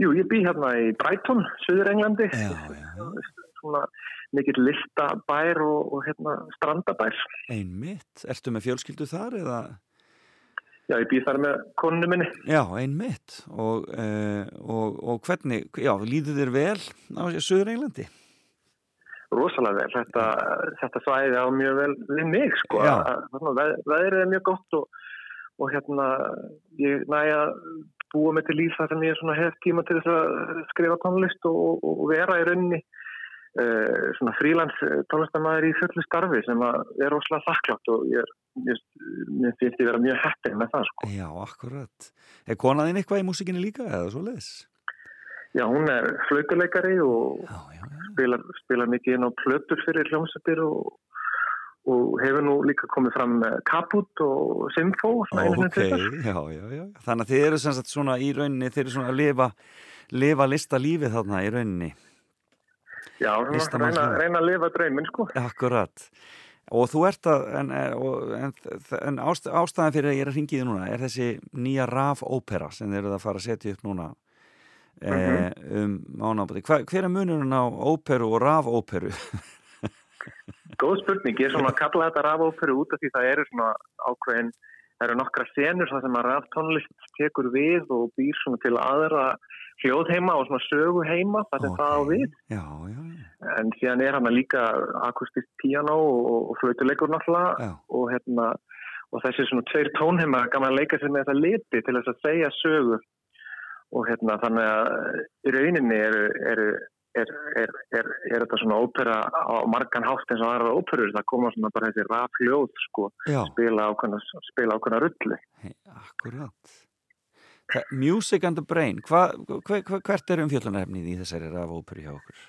Jú, ég bý hérna í Brighton, Suður Englandi. Já, já. Svona mikill listabær og, og hérna strandabær. Einmitt. Ertu með fjölskyldu þar eða? Já, ég bý þar með konunni minni. Já, einmitt. Og, uh, og, og hvernig, já, líður þér vel á Suður Englandi? Rosalega vel. Þetta, þetta svæði á mjög vel við mig, sko. Veð, veðrið er mjög gott og, og hérna, ég næja búa mig til líf þar sem ég hef tíma til þess að skrifa tónlist og, og vera í rauninni uh, svona frílands tónlistamæður í fullu starfi sem að er rosalega þakklátt og ég finnst ég vera mjög heppin með það, sko. Já, akkurat. Er konaðinn eitthvað í músikinni líka eða svo leiðis? Já, hún er flautuleikari og já, já, já. Spilar, spilar mikið inn á plötur fyrir hljómsættir og, og hefur nú líka komið fram Kaput og Simfó. svona einu sinni Ok, tvisvar. já, já, já. Þannig að þið eru sem sagt svona í rauninni, þið eru svona að lifa, lifa lista lífið þarna í rauninni. Já, reyna, reyna að lifa drauminn, sko. Akkurat. Og þú ert að, en, og- en, en ást, ástæðan fyrir að ég er að ringi þið núna er þessi nýja raf-ópera sem þið eruð að fara að setja upp núna eh, um mánábæti. Hva, hver er munurinn á óperu og raf-óperu? Góð spurning, ég er svona að kalla þetta rafóperu út af því það eru svona ákveðin, það eru nokkra senur þar sem að raftónlist tekur við og býr svona til aðra hljóðheima og svona söguheima þar sem það á við. Já, já, já. En síðan er hann líka akustist piano og, flautuleikur náttúrulega og, hérna, og þessi svona tveir tónheima gaman að leika sér með þessa liti til þess að segja sögu og hérna þannig að í rauninni eru, eru Er, er, er, er þetta svona ópera á margan hátt eins og aðra óperur það koma svona bara þessi rafljóð sko, spila ákveðna rulli Akkurat. Það, music and the Brain, hva, hva, hva, hvert er umfjöllunarefnið í þessari raf-óperu hjá okkur?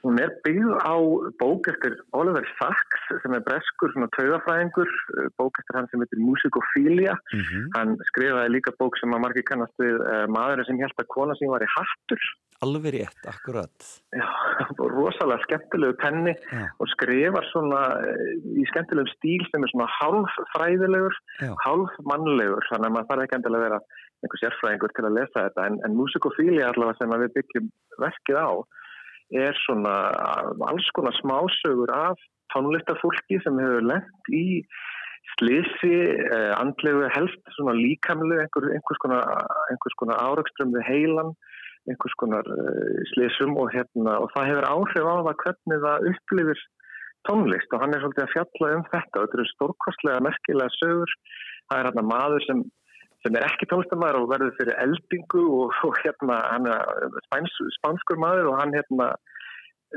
Hún er byggð á bók eftir Oliver Sacks sem er breskur svona tauðafræðingur, bók eftir hann sem heitir Musicophilia. Mhm. Hann skrifaði líka bók sem að margir kannast við uh, maðurinn sem hjálpa kona sem var í hattur. Alveg rétt, akkurat. Já, rosalega skemmtilegu penni Já. og skrifar svona eh, í skemmtilegum stíl sem er svona hálf fræðilegur, Já. hálf mannlegur, þannig að maður þarf ekki endilega að vera einhver sérfræðingur til að lesa þetta, en, en Musicophilia allavega sem að við byggjum verkið á er svona alls konar smásögur af tónlistarfólki sem hefur lent í slisi, uh, andlegu helst svona líkamlu, einhver, einhvers konar, konar áraugstrum við heilan, einhvers konar uh, slisum og, hérna, og það hefur áhrif á það hvernig það upplifir tónlist og hann er svolítið að fjalla um þetta. Þetta eru stórkostlega merkilega sögur. Það er hérna maður sem, sem er ekki tónlistamæður og verður fyrir eldingu og, og hérna hann er spæns, spanskur maður og hann hérna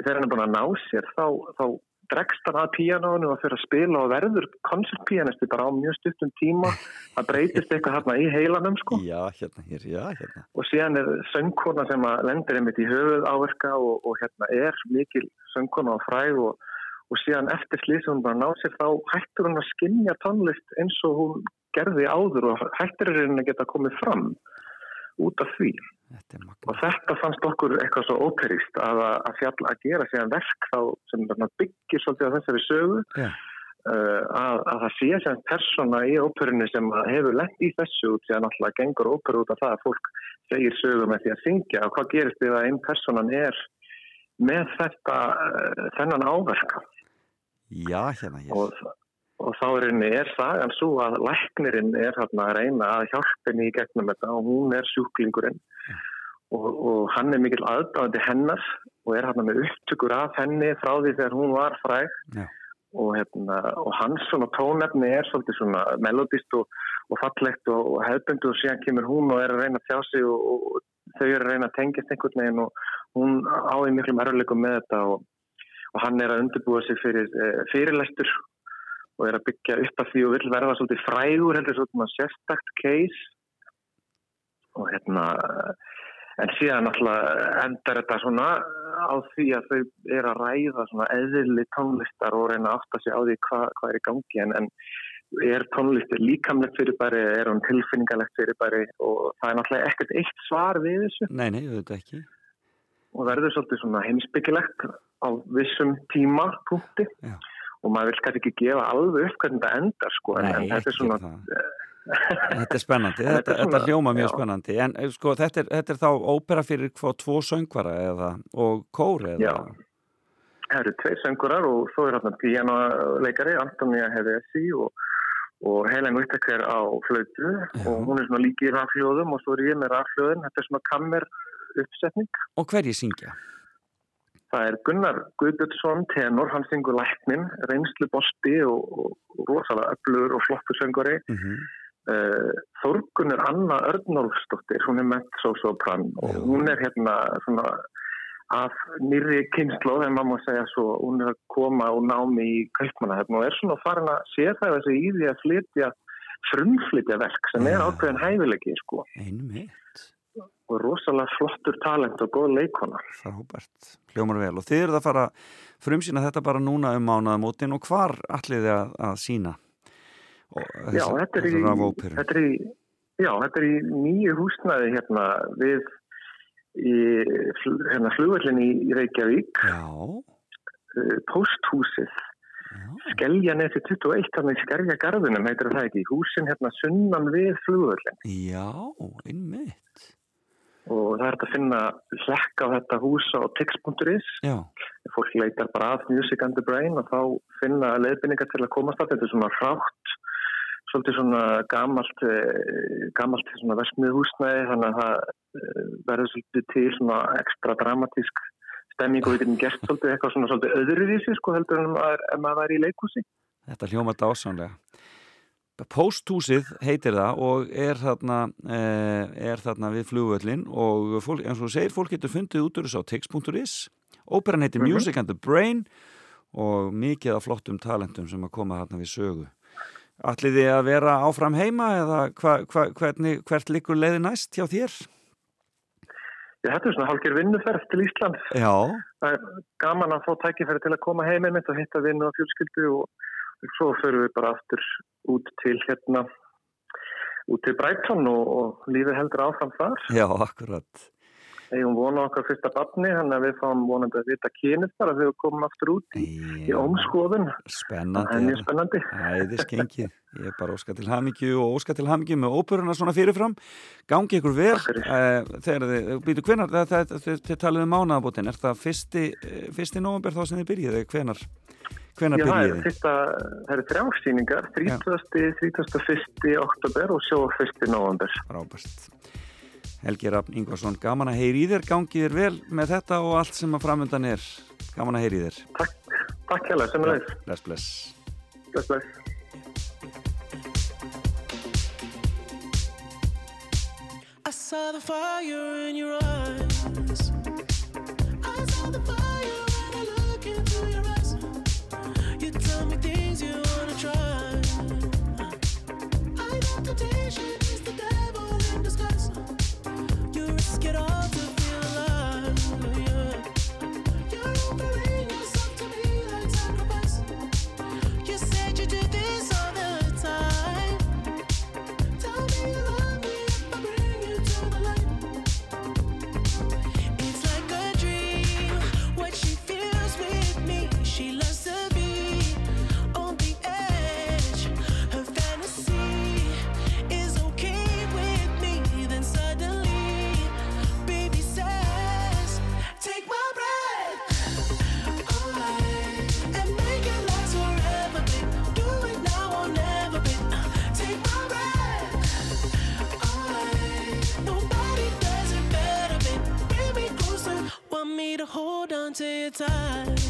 þegar hann er búin að ná sér þá, þá dregst hann að píanónu og fyrir að spila og verður koncertpíanisti bara á mjög stuttum tíma. Það breytist eitthvað hérna í heilanum sko. Já, hérna, hér, já, hérna. Og síðan er söngkona sem að lendir einmitt í höfuð áverka og, og hérna er mikil söngkona og fræð og, og síðan eftir slísum hún bara ná sér þá hættur hún að skinja tónlist eins og hún gerði áður og hættur er henni að geta komið fram út af því. Þetta og þetta fannst okkur eitthvað svo óperíst að, að fjalla að gera síðan verk þá sem byggir svolítið á þessari sögu. Já. uh, að, að það sé sem persóna í óperunni sem hefur lett í þessu út síðan alltaf gengur óperu út af það að fólk segir sögu með því að syngja. Og hvað gerist ef að einn personan er með þetta uh, þennan áverka? Já, hérna, hér og, og þá er er sagan svo að læknirinn er hérna að reyna að hjálpa henni í gegnum þetta og hún er sjúklingurinn. Og, og hann er mikil aðdáðandi hennar og er hérna með upptökur af henni frá því þegar hún var fræg. Já. og, hérna, og hans svona tónefni er svolítið svona melodist og, og fallegt og, og hefðbundu og síðan kemur hún og er að reyna að þjá sig og þau eru að reyna að tengjast einhvern veginn og hún áði miklum erðuleikum með þetta og og hann er að undirbúa sig fyrir uh, fyrirlestur og er að byggja upp af því og vil verða svolítið frægur heldur svona sérstakt case. Og hérna en síðan náttúrulega endar þetta svona á því að þau er að ræða svona eðli tónlistar og reyna að átta sig á því hva, hvað er í gangi. En, en er tónlistir líkamlegt fyrirbæri, er hún tilfinningalegt fyrirbæri? Og það er náttúrulega ekkert eitt svar við þessu. Nei, nei, auðvitað ekki. Og verður svolítið svona heimsbyggilegt á vissum tímapunkti. Já. Og maður vil kannski ekki gefa alveg upp hvernig þetta endar sko Nei, en þetta er svona. Þetta er spennandi, En þetta, þetta er þetta svona- hljóma mjög já. spennandi en eh, sko þetta er, þetta er þá ópera fyrir hvað tvo söngvara eða og kór eða Já. það eru tveir söngurar og svo er hérna pianoleikari Antonia Hevesi og, og Helen Whittaker á flötu og hún er svona líki í rafljóðum og svo er ég með rafljóðin þetta er svona kammer uppsetning og hverji syngja? Það er Gunnar Guðbjörnsson, tenor, hann syngur læknin, reynslu bosti og, og, og rosalega öflugur og flottu söngari. Mm -hmm. uh, Þorgunur Anna Örnólfsdóttir, hún er mezzo-sopran og hún er hérna svona af nýri kynslu, þegar maður má segja svo, hún er að koma og námi í kaupmannahefn og er svona farin að sé það þessi í því að flytja frumflytja verk sem er ákveðin hæfileiki, sko. Einmitt. Og rosalega flottur talent og góð leikona. Frábært, hljómar vel. Og þið eruð að fara frumsýna þetta bara núna um mánaðamótin og hvar allir þið að, að sína? Já, þetta er, í, þetta, er í, já, þetta er í nýju húsnaði hérna við í hérna, flugvöldin í Reykjavík. Já. posthúsið Skeljanesi 21 þannig Skerja garðunum heitir það ekki. Húsin hérna sunnan við flugvöldin Já, einmitt og það er þetta að finna hlekka á þetta hús á tix.is fólk leitar bara að Music and the Brain og þá finna leiðbynningar til að komast að. Þetta er svona frátt svolítið svona gamalt gamalt svona versmið húsnæði þannig að það verður svolítið til svona ekstra dramatísk stemming og við getum gert svolítið eitthvað svona svolítið öðruvísi sko heldur en ef maður væri í leikhúsi. Þetta hljóma dásanlega Pósthúsið heitir það og er þarna, er þarna við flugvöllin og fólk, eins og þú segir, fólk getur fundið út úr þessu á tix.is Óperan heitir mm -hmm. Music and the Brain og mikið af flottum talentum sem að koma þarna við sögu Ætlið þið að vera áfram heima eða hva, hva, hvernig, hvert likur leiði næst hjá þér? Já, þetta er svona hálfgerð vinnuferð til Ísland. Já. Það er gaman að fá tækifæri til að koma heim einmitt og hitta vinnu og fjölskyldu og svo förum við bara aftur út til hérna, út til Breitón og, og lífið heldur áfram þar. Já, akkurat. Þegar vona okkar fyrsta barni, þannig að við fáum vonandi að vita kynist þar að við komum aftur út í, í ómskoðun. Spennandi. Það er mjög spennandi. Æði skengið. Ég er bara óska til hamingju og óska til hamingju með óperuna svona fyrirfram. Gangi ykkur vel. Uh, þegar þið, býtu hvenar, þið talið um mánaðabótin, er það fyrsti, fyrsti november þá sem þið byrjiði? Hvenar, Hvena byrjið þið? Það eru þrjásýningar, 30. 31. oktober og svo 1. november. Rábært. Helgi Rafn Ingvarsson, gaman að heyri í þér, gangið þér vel með þetta og allt sem að framöndan er. Gaman að heyri í þér. Takk, takk hella, sem að leið. Bless, bless. Bless, bless. I saw the fire in your eyes I saw the fire Temptation is the devil in disguise. You risk it all. hold on to your time.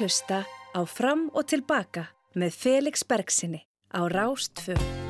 að hlusta á Fram og Tilbaka með Felix Bergsinni á Rástfjörn.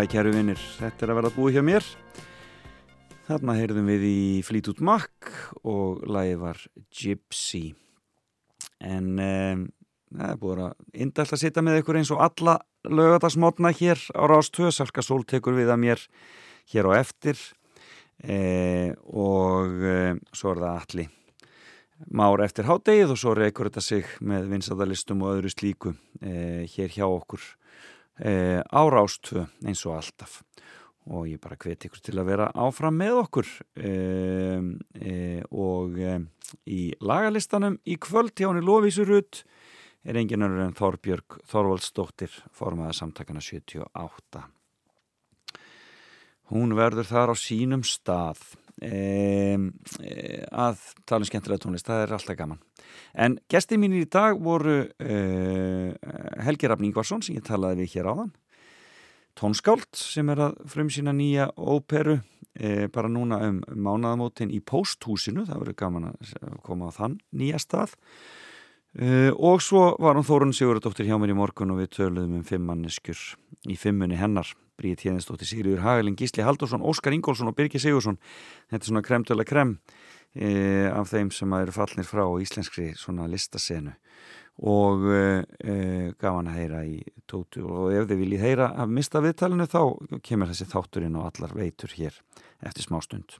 Já, kæru vinnir, þetta er að verða búið hjá mér. Þarna heyrðum við í Fleetwood Mac og lagið var Gypsy. En um, það er búið að indælt að sitja með ykkur eins og alla lögadagsmotna hér á Rástvö. Salka Sól tekur við að mér hér á eftir e, og e, svo er það allir már eftir hádegið og svo reykur þetta sig með vinsadalistum og öðru slíku e, hér hjá okkur e, á Rástvö eins og alltaf. Og ég bara hveti ykkur til að vera áfram með okkur e, e, og í lagalistanum í kvöld hjá henni Lofísurut er engin önnur en Þorbjörg Þorvaldsdóttir formaða samtakana 78 hún verður þar á sínum stað. Að tala um skemmtilega tónlist, það er alltaf gaman en gestið mín í dag voru e, Helgi Rafn Ingvarsson sem ég talaði við hér áðan tónskáld sem er að frum sína nýja óperu e, bara núna um mánaðamótin í posthúsinu, það verður gaman að koma á þann nýja stað. E, og svo var hún Þórun Sigurðardóttir hjá mér í morgun og við töluðum um fimmanneskjur í fimmunni hennar. Bríði Tjeðinsdóttir, Sigriður Hagelin, Gísli Haldursson, Óskar Ingólfsson og Birgir Sigursson þetta er svona kremtöla krem e, af þeim sem eru fallnir frá íslenskri svona listasenu. Og e, gaman að heyra í tótu. Og ef þið viljið heyra að mista viðtalinu þá kemur þessi þátturinn og allar veitur hér eftir smá stund.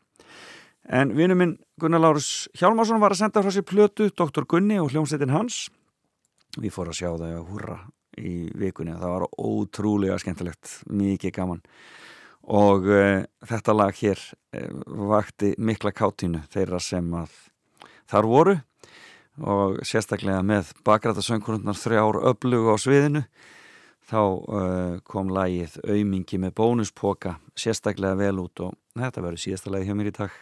En vinnu minn Gunnar Lárus Hjálmarsson var að senda frá sér plötu Dr. Gunni og hljómsveitin hans. Við fórum að sjá það að húrra í vikunni það var ótrúlega skemmtilegt mikið gaman og e, þetta lag hér e, vakti mikla kátínu þeirra sem að þar voru. Og sérstaklega með bakrætasöngurundnar þrjár öflugu á sviðinu þá uh, kom lagið aumingi með bónuspoka sérstaklega vel út og þetta verður síðasta lagi hjá mér í dag.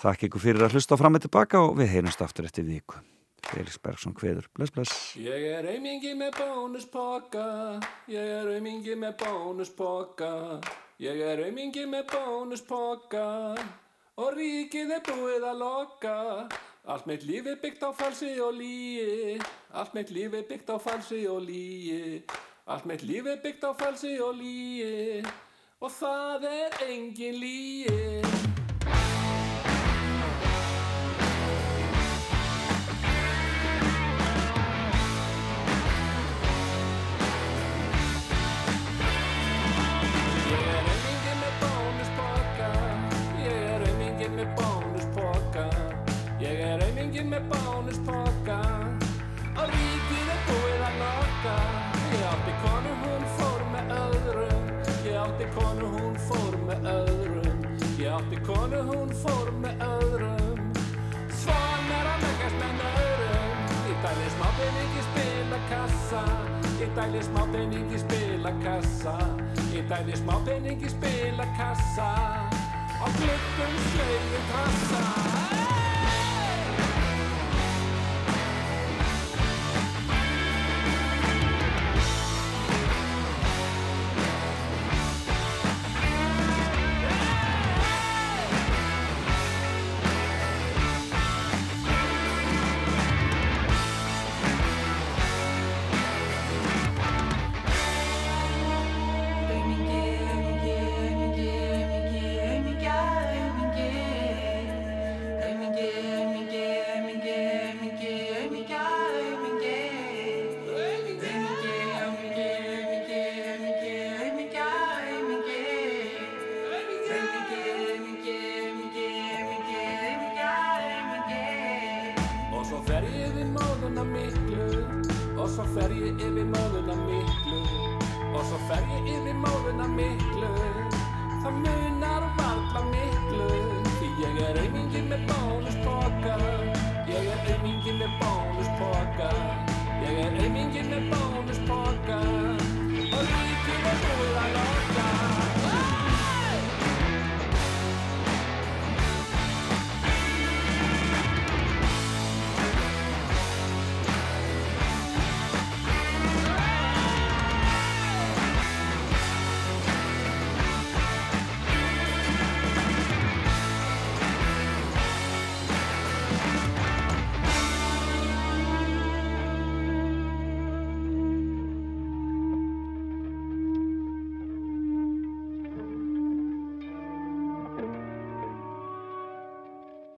Þakk ykkur fyrir að hlusta fram með tilbaka og við heyrumst aftur eftir viku. Felix Bergson hveður, bless bless. Ég er aumingi með bónuspoka Ég er aumingi með bónuspoka Ég er aumingi með bónuspoka Og ríkið er búið að loka. Allt mitt líf er byggt á falsi og líi Allt mitt líf er byggt á falsi og líi Allt mitt líf er byggt á falsi og líi Og það er engin líi aumingi með bónuspoka Og ríkið er búið að loka Ég átti konu, hún fór með öðrum. Ég átti konu, hún fór með öðrum. Ég átti konu, hún fór með öðrum. Svan er að megast með öðrum Í dæli smá peningi spila kassa Í dæli smá peningi spila kassa Í dæli smá peningi spila kassa Og gluggum slegin trassa